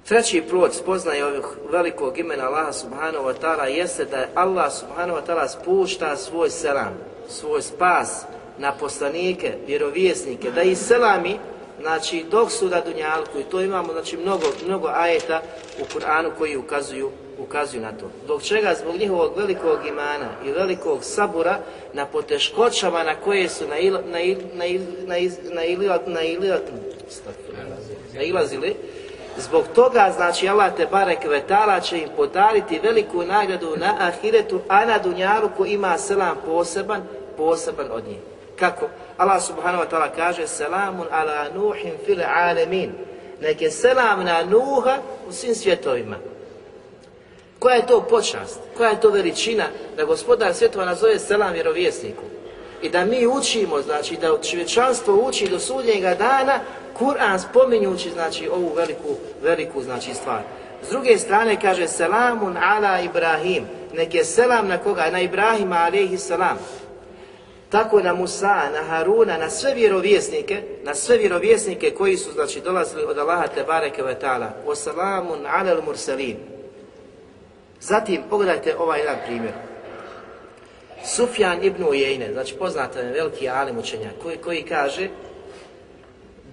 Treći plod spoznaje ovih velikog imena Allaha subhanahu wa ta'ala jeste da je Allah subhanahu wa ta'ala spušta svoj selam, svoj spas na poslanike, vjerovjesnike, da i selami, znači dok su na dunjalku i to imamo znači mnogo, mnogo ajeta u Kur'anu koji ukazuju, ukazuju na to. Dok čega zbog njihovog velikog imana i velikog sabura na poteškoćama na koje su na, na, na, nailazili, Zbog toga, znači, Allah te barek vetala će im podariti veliku nagradu na ahiretu, a na Dunjaru ko ima selam poseban, poseban od njih. Kako? Allah subhanahu wa ta'ala kaže Selamun ala Nuhim fil alemin. Nek je selam na nuha u svim svjetovima. Koja je to počast? Koja je to veličina da gospodar svjetova nazove selam vjerovjesniku? I da mi učimo, znači da čovječanstvo uči do sudnjega dana Kur'an spominjući znači ovu veliku, veliku znači stvar. S druge strane kaže selamun ala Ibrahim, nek je selam na koga? Na Ibrahima alaihi selam. Tako na Musa, na Haruna, na sve vjerovjesnike, na sve vjerovjesnike koji su znači dolazili od Allaha te bareke ve taala. selamun ala al mursalin. Zatim pogledajte ovaj jedan primjer. Sufjan ibn Ujejne, znači poznatan veliki alim učenjak koji, koji kaže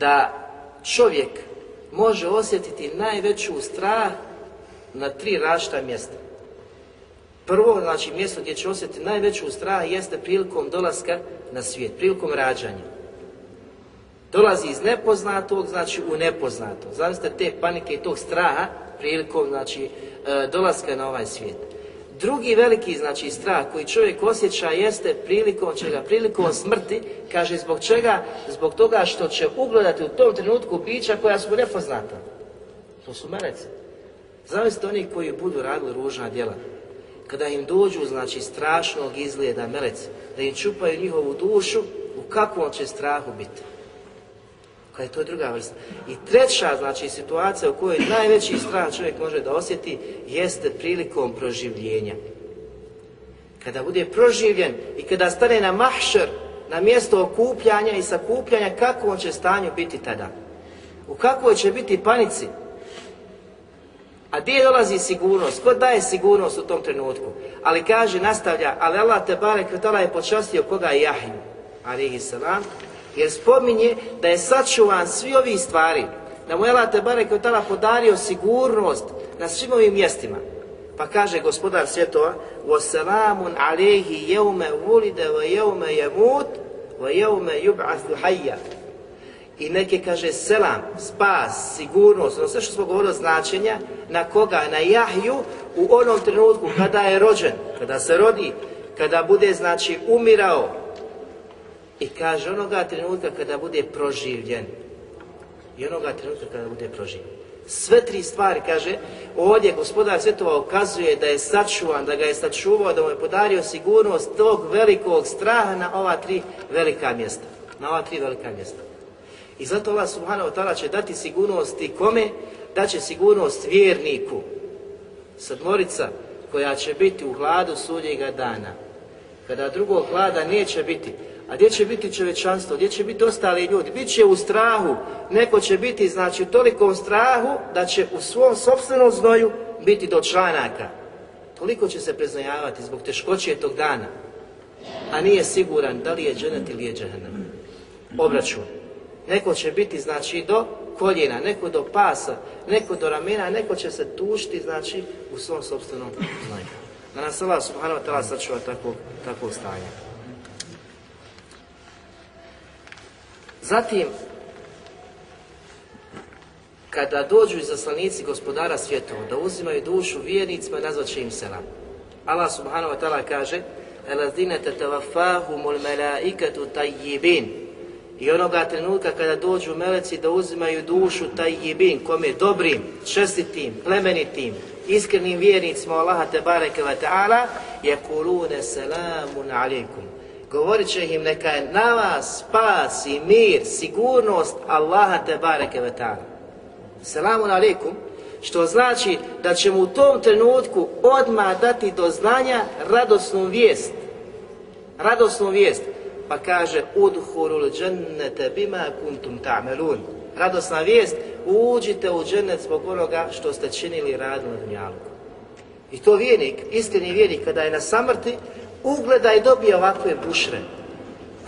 da čovjek može osjetiti najveću strah na tri rašta mjesta. Prvo, znači mjesto gdje će osjetiti najveću strah jeste prilikom dolaska na svijet, prilikom rađanja. Dolazi iz nepoznatog, znači u nepoznato. Zamislite te panike i tog straha prilikom, znači, e, dolaska na ovaj svijet. Drugi veliki znači strah koji čovjek osjeća jeste prilikom čega, prilikom smrti, kaže zbog čega, zbog toga što će ugledati u tom trenutku bića koja su nepoznata. To su meleci. Zavisite oni koji budu radili ružna djela. Kada im dođu, znači, strašnog izgleda melec, da im čupaju njihovu dušu, u kakvom će strahu biti. Koja je to druga vrsta. I treća, znači, situacija u kojoj najveći stran čovjek može da osjeti jeste prilikom proživljenja. Kada bude proživljen i kada stane na mahšer, na mjesto okupljanja i sakupljanja, kako će stanju biti tada? U kakvoj će biti panici? A gdje dolazi sigurnost? Ko daje sigurnost u tom trenutku? Ali kaže, nastavlja, ali Allah te barek je počastio koga je Jahin, jer spominje da je sačuvan svi ovi stvari, da mu je Allah Tebare Kvetala podario sigurnost na svim ovim mjestima. Pa kaže gospodar svjetova وَسَلَامٌ عَلَيْهِ يَوْمَ وُلِدَ وَيَوْمَ يَمُوتُ وَيَوْمَ يُبْعَثُ حَيَّ I neke kaže selam, spas, sigurnost, ono sve što smo govorili značenja, na koga? Na Jahju u onom trenutku kada je rođen, kada se rodi, kada bude znači umirao, i kaže onoga trenutka kada bude proživljen. I onoga trenutka kada bude proživljen. Sve tri stvari, kaže, ovdje gospodar svjetova ukazuje da je sačuvan, da ga je sačuvao, da mu je podario sigurnost tog velikog straha na ova tri velika mjesta. Na ova tri velika mjesta. I zato Allah subhanahu wa ta'ala će dati sigurnost i kome? Da će sigurnost vjerniku. Sedmorica koja će biti u hladu sudnjega dana. Kada drugog hlada neće biti, a gdje će biti čovečanstvo, gdje će biti ostali ljudi? će u strahu, neko će biti znači u tolikom strahu da će u svom sopstvenom znoju biti do članaka. Toliko će se preznajavati zbog teškoće tog dana. A nije siguran da li je dženet ili je Obračun. Neko će biti znači do koljena, neko do pasa, neko do ramena, neko će se tušiti znači u svom sobstvenom znoju. Da nas Allah subhanahu wa ta'ala sačuva takvog stanja. Zatim, kada dođu izaslanici gospodara svijetu da uzimaju dušu vjernicima, nazvat će im selam. Allah subhanahu wa ta'ala kaže melaikatu tajjibin I onoga trenutka kada dođu meleci da uzimaju dušu tajjibin, kome dobrim, čestitim, plemenitim, iskrenim vjernicima Allaha te bareke ta'ala, je kulune selamun Govorit će im neka je na vas spas i mir, sigurnost Allaha te bareke vetana. Selamun alaikum. Što znači da će mu u tom trenutku odmah dati do znanja radosnu vijest. Radosnu vijest. Pa kaže Udhurul džennete bima kuntum ta'melun. Radosna vijest, uđite u džennet zbog onoga što ste činili radu na dunjalku. I to vjernik, iskreni vjernik, kada je na samrti, ugleda i dobije ovakve bušre.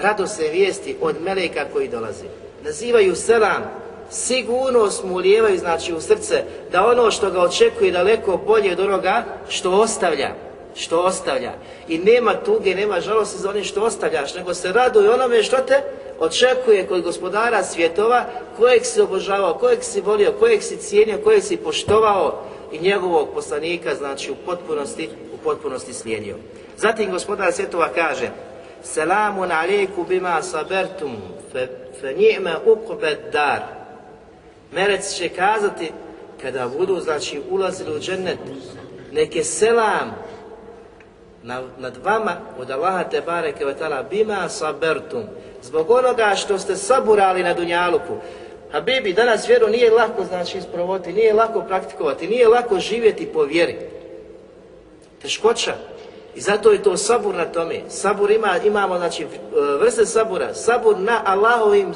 Rado se vijesti od meleka koji dolazi. Nazivaju selam, sigurnost mu ulijevaju znači u srce da ono što ga očekuje daleko bolje od onoga što ostavlja što ostavlja. I nema tuge, nema žalosti za onim što ostavljaš, nego se raduje onome što te očekuje kod gospodara svjetova, kojeg si obožavao, kojeg si volio, kojeg si cijenio, kojeg si poštovao i njegovog poslanika, znači u potpunosti, u potpunosti Zatim gospodar svjetova kaže na lijeku bima sabertum fe, fe njime dar Merec će kazati kada budu znači ulazili u džennet neke selam nad vama od Allaha te bareke bima sabertum zbog onoga što ste saburali na dunjaluku a bebi danas vjeru nije lako znači isprovoditi, nije lako praktikovati, nije lako živjeti po vjeri. Teškoća, i zato je to sabur na tome. Sabur ima, imamo znači e, vrste sabura. Sabur na Allahovim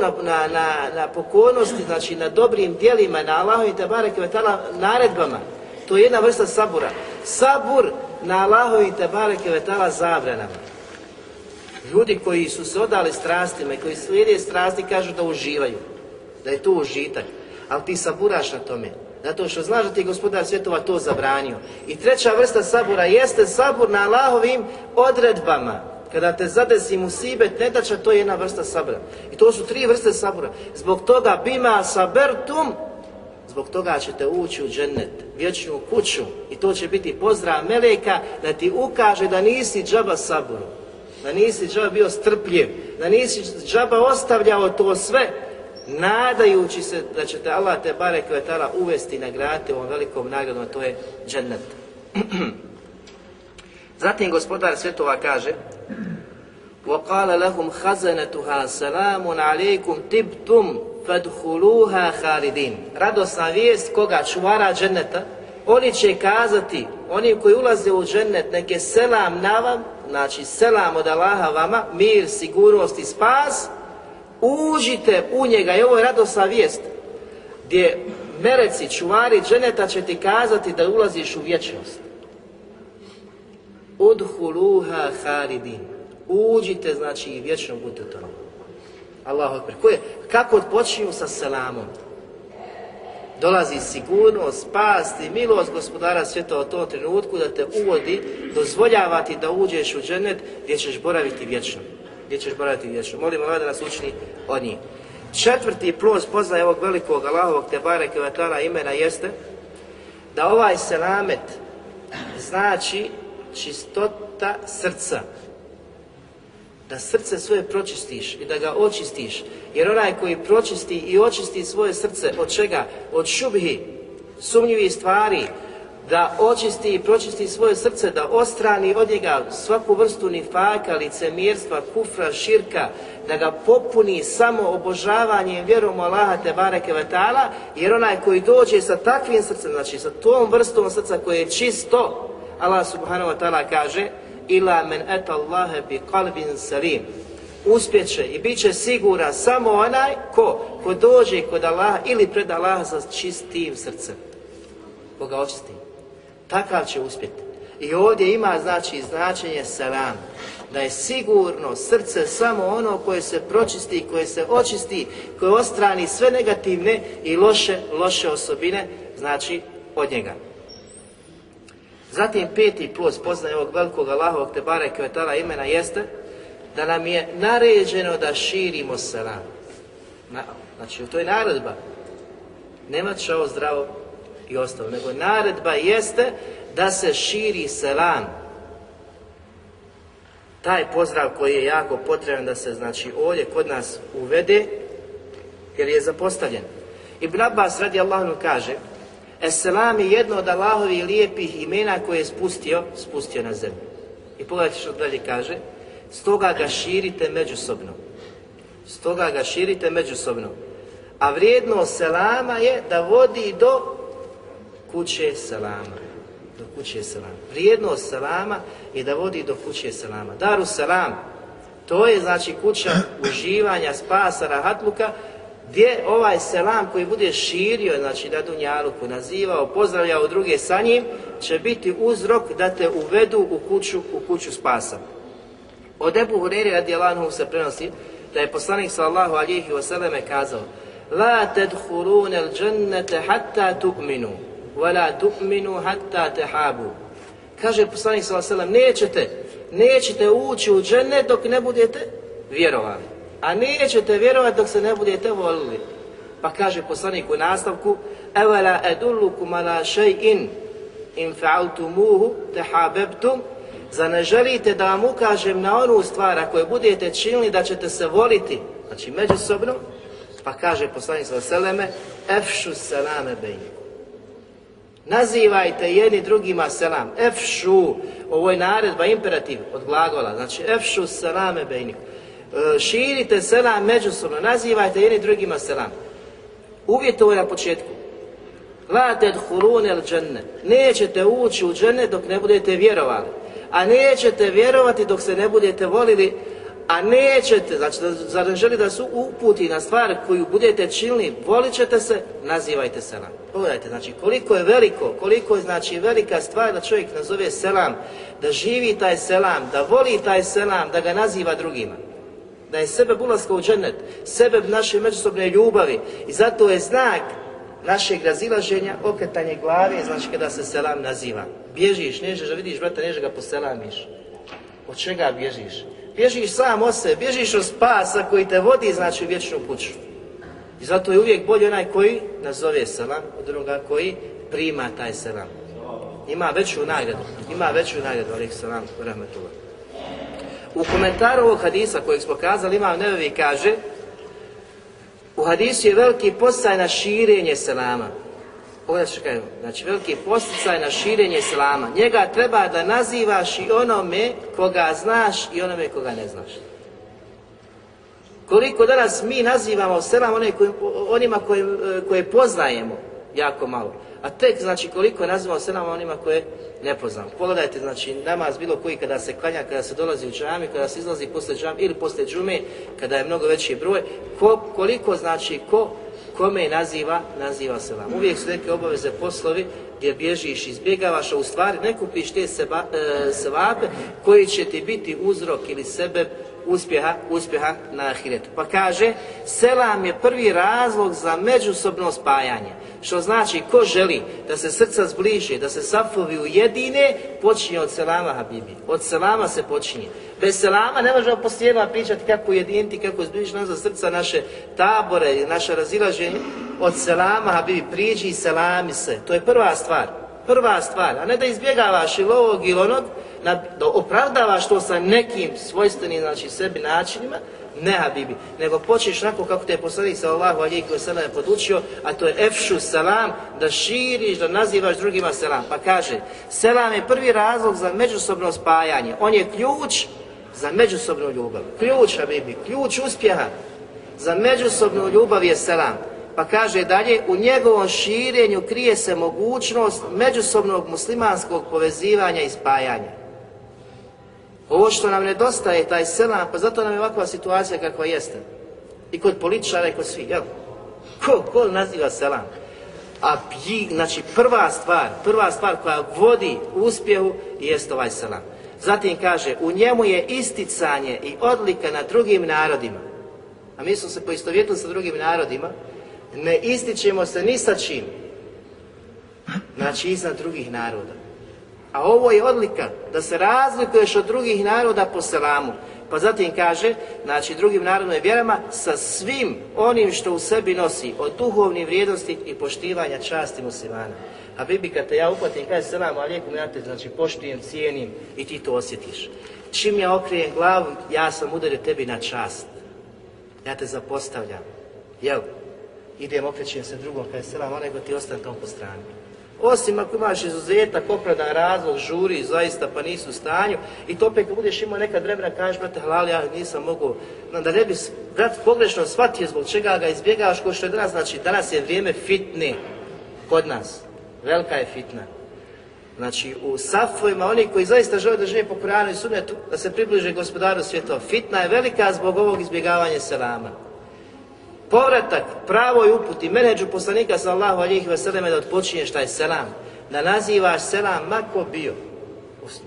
na, na, na, znači na dobrim djelima, na Allahovim tabarak i naredbama. To je jedna vrsta sabura. Sabur na Allahovim tabarak i zabranama. Ljudi koji su se odali strastima i koji slijede strasti kažu da uživaju, da je to užitak, ali ti saburaš na tome. Zato što znaš da ti gospodar svjetova to zabranio. I treća vrsta sabora jeste sabor na Allahovim odredbama. Kada te zadesi sibet, će to je jedna vrsta sabra. I to su tri vrste sabora. Zbog toga bima sabertum, zbog toga ćete ući u džennet, vječnu kuću. I to će biti pozdrav Meleka da ti ukaže da nisi džaba saboru. Da nisi džaba bio strpljiv. Da nisi džaba ostavljao to sve nadajući se da će te Allah te uvesti i nagraditi ovom velikom nagradom, to je džennet. Zatim gospodar svetova kaže وَقَالَ لَهُمْ خَزَنَتُهَا سَلَامٌ عَلَيْكُمْ تِبْتُمْ فَدْخُلُوهَا خَالِدِينَ Radosna vijest koga čuvara dženneta, oni će kazati, oni koji ulaze u džennet, neke selam na vam, znači selam od Allaha vama, mir, sigurnost i spas, Uđite u njega i ovo je radosna vijest gdje mereci, čuvari, dženeta će ti kazati da ulaziš u vječnost. Udhuluha haridin. Uđite, znači, i vječno budete to. Allahu akbar. Koje, kako odpočinju sa selamom? Dolazi sigurnost, spast i milost gospodara svijeta u tom trenutku da te uvodi, dozvoljavati da uđeš u dženet gdje ćeš boraviti vječno gdje ćeš boraviti vječno. Molimo Allah da nas učini od njih. Četvrti plus poznaje ovog velikog Allahovog Tebare imena jeste da ovaj selamet znači čistota srca. Da srce svoje pročistiš i da ga očistiš. Jer onaj koji pročisti i očisti svoje srce od čega? Od šubhi, sumnjivih stvari, da očisti i pročisti svoje srce, da ostrani od njega svaku vrstu nifaka, licemirstva, kufra, širka, da ga popuni samo obožavanjem vjerom Allaha te bareke jer onaj koji dođe sa takvim srcem, znači sa tom vrstom srca koje je čisto, Allah subhanahu wa ta'ala kaže ila men et Allahe bi kalbin salim uspjeće i bit će sigura samo onaj ko, ko dođe kod Allaha ili pred Allaha sa čistim srcem. Koga očisti. Takav će uspjeti. I ovdje ima znači značenje selam, da je sigurno srce samo ono koje se pročisti, koje se očisti, koje ostrani sve negativne i loše, loše osobine, znači od njega. Zatim peti plus poznaje ovog velikog Allahovog tebare je Kvetala imena jeste da nam je naređeno da širimo selam Na, znači, to je naredba. Nema čao zdravo i ostalo, nego naredba jeste da se širi selam. Taj pozdrav koji je jako potreban da se znači ovdje kod nas uvede jer je zapostavljen. Ibn Abbas radi Allahom kaže Esselam je jedno od Allahovi lijepih imena koje je spustio, spustio na zemlju. I pogledajte što dalje kaže, stoga ga širite međusobno. Stoga ga širite međusobno. A vrijedno selama je da vodi do kuće salama, Do kuće selama. Vrijednost selama je da vodi do kuće selama. Daru selam, to je znači kuća uživanja, spasa, rahatluka, gdje ovaj selam koji bude širio, znači na Dunjaluku, nazivao, pozdravljao druge sa njim, će biti uzrok da te uvedu u kuću, u kuću spasa. Od Ebu Hureyri se prenosi da je poslanik sallahu alihi wasallam kazao La tedhurun al hatta tu'minu وَلَا تُؤْمِنُوا حَتَّى تَحَابُوا Kaže poslanik sallallahu nećete, nećete ući u džene dok ne budete vjerovani A nećete vjerovati dok se ne budete volili. Pa kaže poslanik u nastavku Evala edullukum ala شَيْءٍ in فَعَلْتُمُوهُ تَحَابَبْتُمْ Za ne želite da vam ukažem na onu stvar ako je budete činili da ćete se voliti, znači međusobno, pa kaže poslanik s.a.v. efšu selame bejniku. Nazivajte jedni drugima selam. Efšu, ovo je naredba, imperativ od glagola. Znači, efšu selame bejnik. E, širite selam međusobno, nazivajte jedni drugima selam. Uvjet ovo je na početku. La hurun el dženne. Nećete ući u dženne dok ne budete vjerovali. A nećete vjerovati dok se ne budete volili, a nećete, znači zar ne želi da su uputi na stvar koju budete činili, volit ćete se, nazivajte selam. Pogledajte, znači koliko je veliko, koliko je znači velika stvar da čovjek nazove selam, da živi taj selam, da voli taj selam, da ga naziva drugima. Da je sebe ulaska u džennet, sebe naše međusobne ljubavi i zato je znak našeg razilaženja, okretanje glave, znači kada se selam naziva. Bježiš, nežeš da vidiš brata, nežeš ga poselamiš. Od čega bježiš? Bježiš sam o sebe, bježiš od spasa koji te vodi, znači u vječnu kuću. I zato je uvijek bolje onaj koji nazove selam od onoga koji prima taj selam. Ima veću nagradu, ima veću nagradu, alaih selam, U komentaru ovog hadisa kojeg smo kazali, Imam Nevevi kaže u hadisu je veliki postaj na širenje selama. Ovo što Znači, veliki posticaj na širenje selama. Njega treba da nazivaš i onome koga znaš i onome koga ne znaš. Koliko danas mi nazivamo selam one koji, onima koje, koje poznajemo, jako malo. A tek znači koliko nazivamo selam onima koje ne poznamo. Pogledajte znači namaz bilo koji kada se klanja, kada se dolazi u džami, kada se izlazi posle džami ili posle džume, kada je mnogo veći broj, ko, koliko znači ko kome naziva, naziva selam. Uvijek su neke obaveze poslovi gdje bježiš, izbjegavaš, a u stvari ne kupiš te seba, e, koji će ti biti uzrok ili sebe uspjeha, uspjeha na ahiretu. Pa kaže, selam je prvi razlog za međusobno spajanje. Što znači, ko želi da se srca zbliže, da se safovi ujedine, počinje od selama Habibi. Od selama se počinje. Bez selama ne možemo poslijema pričati kako ujediniti, kako zbližiti nas za srca naše tabore i naše razilaženje. Od selama Habibi priđi i selami se. To je prva stvar. Prva stvar. A ne da izbjegavaš ili ovog ili onog, da opravdavaš to sa nekim svojstvenim, znači sebi načinima, ne Habibi, nego počneš onako kako te je poslanik sallahu alijek koji sada je podučio, a to je efšu selam, da širiš, da nazivaš drugima selam. Pa kaže, selam je prvi razlog za međusobno spajanje, on je ključ za međusobnu ljubav. Ključ Habibi, ključ uspjeha za međusobnu ljubav je selam. Pa kaže dalje, u njegovom širenju krije se mogućnost međusobnog muslimanskog povezivanja i spajanja. Ovo što nam nedostaje, taj selam, pa zato nam je ovakva situacija kakva jeste. I kod političara i kod svih, jel? Ko, ko naziva selam? A znači prva stvar, prva stvar koja vodi uspjehu jest ovaj selam. Zatim kaže, u njemu je isticanje i odlika na drugim narodima. A mi smo se poistovjetili sa drugim narodima, ne ističemo se ni sa čim. Znači, iznad drugih naroda. A ovo je odlika, da se razlikuješ od drugih naroda po selamu. Pa zatim kaže, znači drugim narodom vjerama, sa svim onim što u sebi nosi, od duhovnih vrijednosti i poštivanja časti muslimana. A bibi kad te ja upatim, kaže selam alijekum, ja te znači poštujem, cijenim i ti to osjetiš. Čim ja okrijem glavu, ja sam udario tebi na čast. Ja te zapostavljam. Jel? Idem, okrećem se drugom, kaže selam, a nego ti ostane tom po strani. Osim ako imaš izuzetak, opravdan razlog, žuri, zaista pa nisu u stanju i to opet kad budeš imao nekad vremena kažeš, brate, halal, ja nisam mogao, da ne bi pogrešno shvatio zbog čega ga izbjegavaš ko što je danas, znači danas je vrijeme fitne kod nas, velika je fitna. Znači u safovima, oni koji zaista žele da žive po Koranu i Sunnetu, da se približe gospodaru svjetova. Fitna je velika zbog ovog izbjegavanja selama. Povratak pravoj uputi, menedžu poslanika sallahu alihi veseleme da šta je selam, da nazivaš selam mako bio.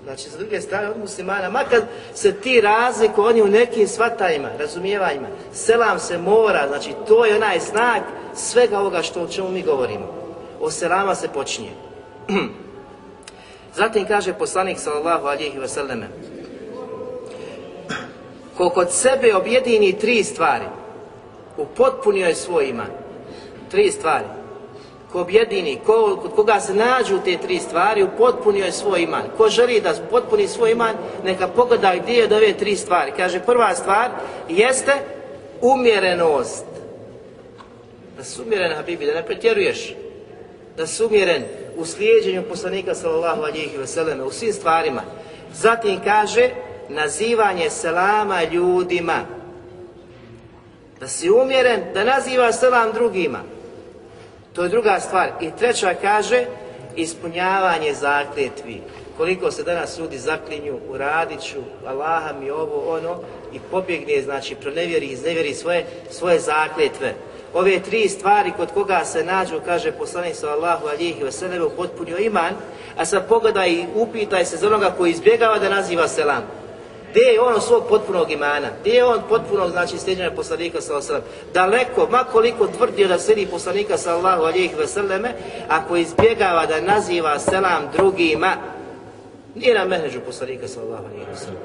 Znači, s druge strane, od muslimana, makar se ti razliku, oni u nekim svatajima, razumijevanjima, selam se mora, znači, to je onaj znak svega ovoga što o čemu mi govorimo. O selama se počinje. Zatim kaže poslanik sallallahu alihi veseleme, ko kod sebe objedini tri stvari, upotpunio je svoj iman. Tri stvari. Ko objedini, kod koga se nađu te tri stvari, upotpunio je svoj iman. Ko želi da potpuni svoj iman, neka pogleda gdje je od ove tri stvari. Kaže, prva stvar jeste umjerenost. Da si umjeren, Habibi, da ne pretjeruješ. Da si umjeren u slijedjenju poslanika sallallahu alihi wasallam, u svim stvarima. Zatim kaže, nazivanje selama ljudima da si umjeren, da naziva selam drugima. To je druga stvar. I treća kaže, ispunjavanje zakljetvi. Koliko se danas ljudi zaklinju, uradit ću, Allaha mi ovo, ono, i pobjegne, znači, pronevjeri, iznevjeri svoje, svoje zakljetve. Ove tri stvari kod koga se nađu, kaže poslanik sallallahu i wasallam, potpunio iman, a sad pogledaj i upitaj se za onoga koji izbjegava da naziva selam gdje je on svog potpunog imana? Gdje je on potpunog, znači, sljeđenja poslanika sallallahu Daleko, makoliko tvrdio da slijedi poslanika sallallahu wa veseleme, ako izbjegava da naziva selam drugima, nije na menheđu poslanika sallallahu Allahu veseleme.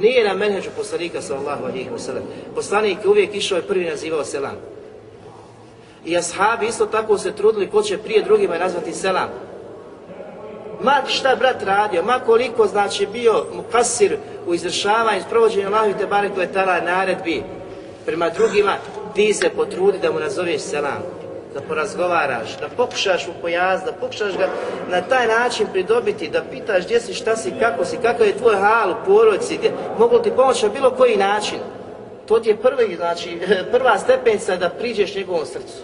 Nije na menheđu poslanika sallallahu wa veseleme. Poslanik je uvijek išao i prvi nazivao selam. I ashabi isto tako se trudili ko će prije drugima nazvati selam. Ma šta brat radio, ma koliko znači bio kasir u izvršavanju, sprovođenju Allahovi te barek letala naredbi prema drugima, ti se potrudi da mu nazoveš selam, da porazgovaraš, da pokušaš mu pojazda, da pokušaš ga na taj način pridobiti, da pitaš gdje si, šta si, kako si, kakav je tvoj hal u porodici, gdje, mogu ti pomoći na bilo koji način. To ti je prvi, znači, prva stepenca da priđeš njegovom srcu.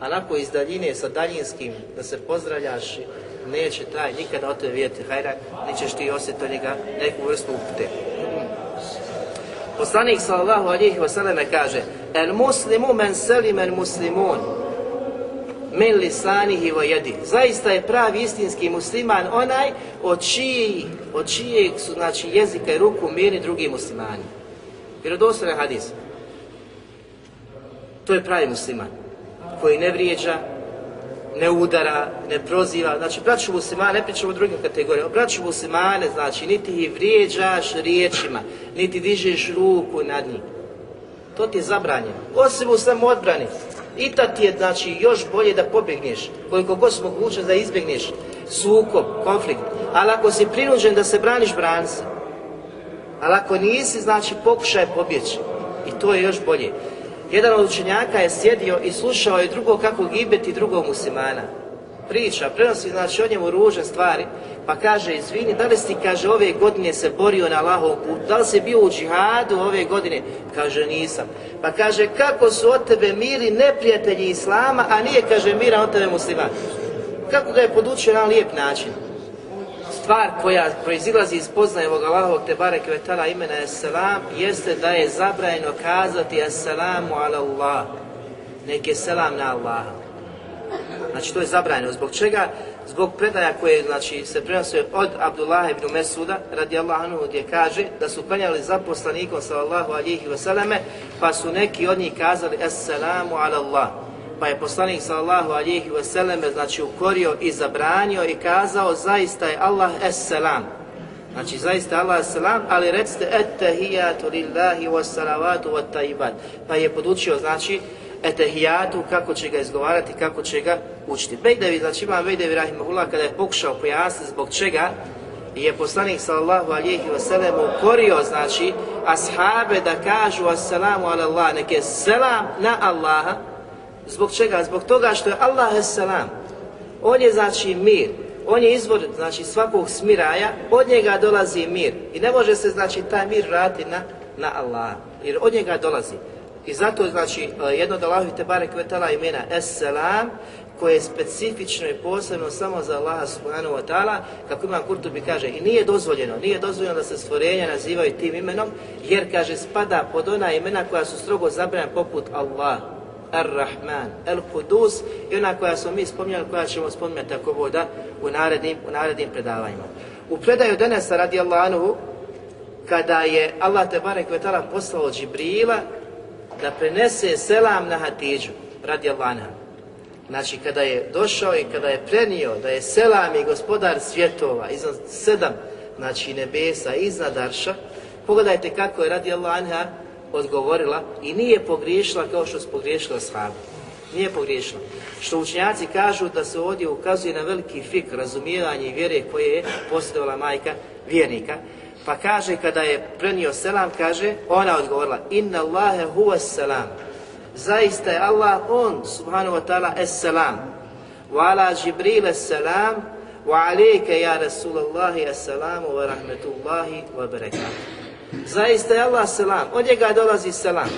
A nakon iz daljine, sa daljinskim, da se pozdravljaš, neće taj nikada o tebi vidjeti hajra, nećeš ti osjetiti njega neku vrstu upute. Poslanik sallallahu alihi wasallam kaže El muslimu men selim el muslimun min lisanihi wa jedi. Zaista je pravi istinski musliman onaj od, od čijeg su znači, jezika i ruku mirni drugi muslimani. Vjerodostojan hadis. To je pravi musliman koji ne vrijeđa, ne udara, ne proziva. Znači, braću muslimane, ne pričamo o drugim kategorijama, braću muslimane, znači, niti ih vrijeđaš riječima, niti dižeš ruku nad njim. To ti je zabranjeno. Osim u odbrani, I ta ti je, znači, još bolje da pobjegneš, koliko god smo moguće da izbjegneš sukob, konflikt. Ali ako si prinuđen da se braniš, bran se. Ali ako nisi, znači, pokušaj pobjeći. I to je još bolje. Jedan od učenjaka je sjedio i slušao je drugog kako gibeti drugog muslimana. Priča, prenosi znači o njemu ružne stvari. Pa kaže, izvini, da li si, kaže, ove godine se borio na lahom putu? Da li si bio u džihadu ove godine? Kaže, nisam. Pa kaže, kako su od tebe miri neprijatelji Islama, a nije, kaže, mira od tebe musliman? Kako ga je podučio na lijep način? stvar koja proizilazi iz poznaje ovog Allahovog te Kvetala imena Esselam jeste da je zabrajno kazati Esselamu ala Allah. Nek selam na Allah. Znači to je zabrajno. Zbog čega? Zbog predaja koje znači, se prenosuje od Abdullah ibn Mesuda radi anhu gdje kaže da su klanjali za poslanikom sallallahu alihi wasallame pa su neki od njih kazali Esselamu ala Allah pa je poslanik sallallahu alihi wasallam znači ukorio i zabranio i kazao zaista je Allah es selam. Znači zaista Allah es selam, ali recite ettehijatu lillahi was salavatu wa Pa je podučio znači etehijatu, kako će ga izgovarati, kako će ga učiti. Bejdevi, znači imam Bejdevi Rahimahullah kada je pokušao pojasniti zbog čega je poslanik sallallahu alihi wasallam ukorio, znači, ashabe da kažu assalamu ala Allah, neke selam na Allaha, Zbog čega? Zbog toga što je Allah selam. On je znači mir. On je izvor znači svakog smiraja, od njega dolazi mir. I ne može se znači taj mir raditi na, na Allah, jer od njega dolazi. I zato znači e, jedno od Allahu te imena Es-Selam koje je specifično i posebno samo za Allaha subhanahu wa ta'ala, kako Imam Kurtubi kaže, i nije dozvoljeno, nije dozvoljeno da se stvorenja nazivaju tim imenom, jer kaže spada pod ona imena koja su strogo zabranjena poput Allah, Ar-Rahman, El-Kudus i ona koja smo mi spominjali, koja ćemo spominjati ako voda u narednim, u narednim predavanjima. U predaju Denesa radi kada je Allah te barek poslao Džibrila da prenese selam na Hatidžu radi Allahanu. Znači kada je došao i kada je prenio da je selam i gospodar svjetova iznad sedam znači nebesa iznad Arša, pogledajte kako je radi anha odgovorila i nije pogriješila kao što su pogriješila sahabi. Nije pogriješila. Što učenjaci kažu da se ovdje ukazuje na veliki fik razumijevanje i vjere koje je postavila majka vjernika. Pa kaže kada je prenio selam, kaže, ona odgovorila, inna Allahe huwa selam. Zaista je Allah, on, subhanahu wa ta'ala, es selam. Wa ala Jibril es selam, wa alike ja Rasulallahi es selamu wa rahmetullahi wa barakatuh. Zaista je Allah selam, od njega dolazi selam.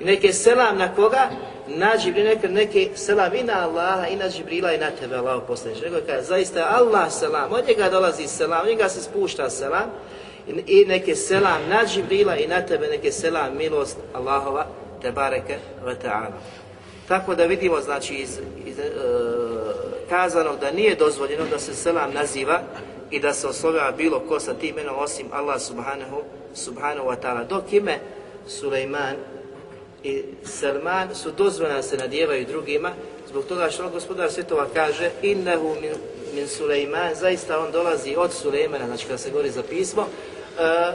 I neke selam na koga? Na Džibrila, neke, neke selam i na Allaha, i na Džibrila, i na tebe, Allah poslanič. Nego kaže, zaista je Allah selam, od njega dolazi selam, od njega se spušta selam. I neke selam na Džibrila i na tebe, neke selam milost Allahova, te bareke ve ta'ala. Tako da vidimo, znači, iz, iz e, da nije dozvoljeno da se selam naziva i da se oslovljava bilo ko sa tim imenom osim Allah subhanahu, subhanahu wa ta'ala. Dok ime Sulejman i Salman su dozvoljena da se nadjevaju drugima, zbog toga što ono gospodar svjetova kaže innehu min, min Sulejman, zaista on dolazi od Sulejmana, znači kada se govori za pismo, e,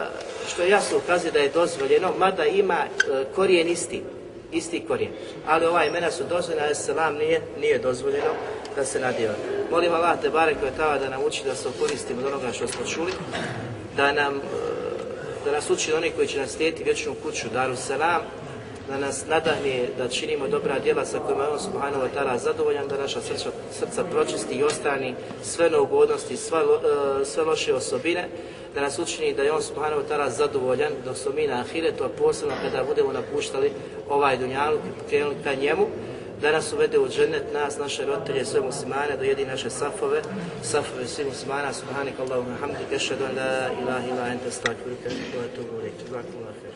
što jasno ukazuje da je dozvoljeno, mada ima e, korijen isti, isti korijen. Ali ova imena su dozvoljena, a selam nije, nije dozvoljeno, da se nadjeva. Molim Allah te bare koje da nam uči da se okoristimo od onoga što smo čuli, da nam e, da nas uči oni koji će nas slijediti vječnu kuću, daru selam, da nas nadahne da činimo dobra djela sa kojima je on subhanahu wa ta'ala zadovoljan, da naša srca, srca pročisti i ostani sve neugodnosti, sve, sve loše osobine, da nas učini da je on subhanahu wa ta'ala zadovoljan dok smo mi na ahiretu, a posebno kada budemo napuštali ovaj dunjaluk i krenuli ka njemu, da nas uvede u džennet, nas, naše roditelje, sve muslimane, dojedi naše safove, safove svi muslimana, subhanik Allahumma hamdi, kešadu, la ilaha ila ente, to je to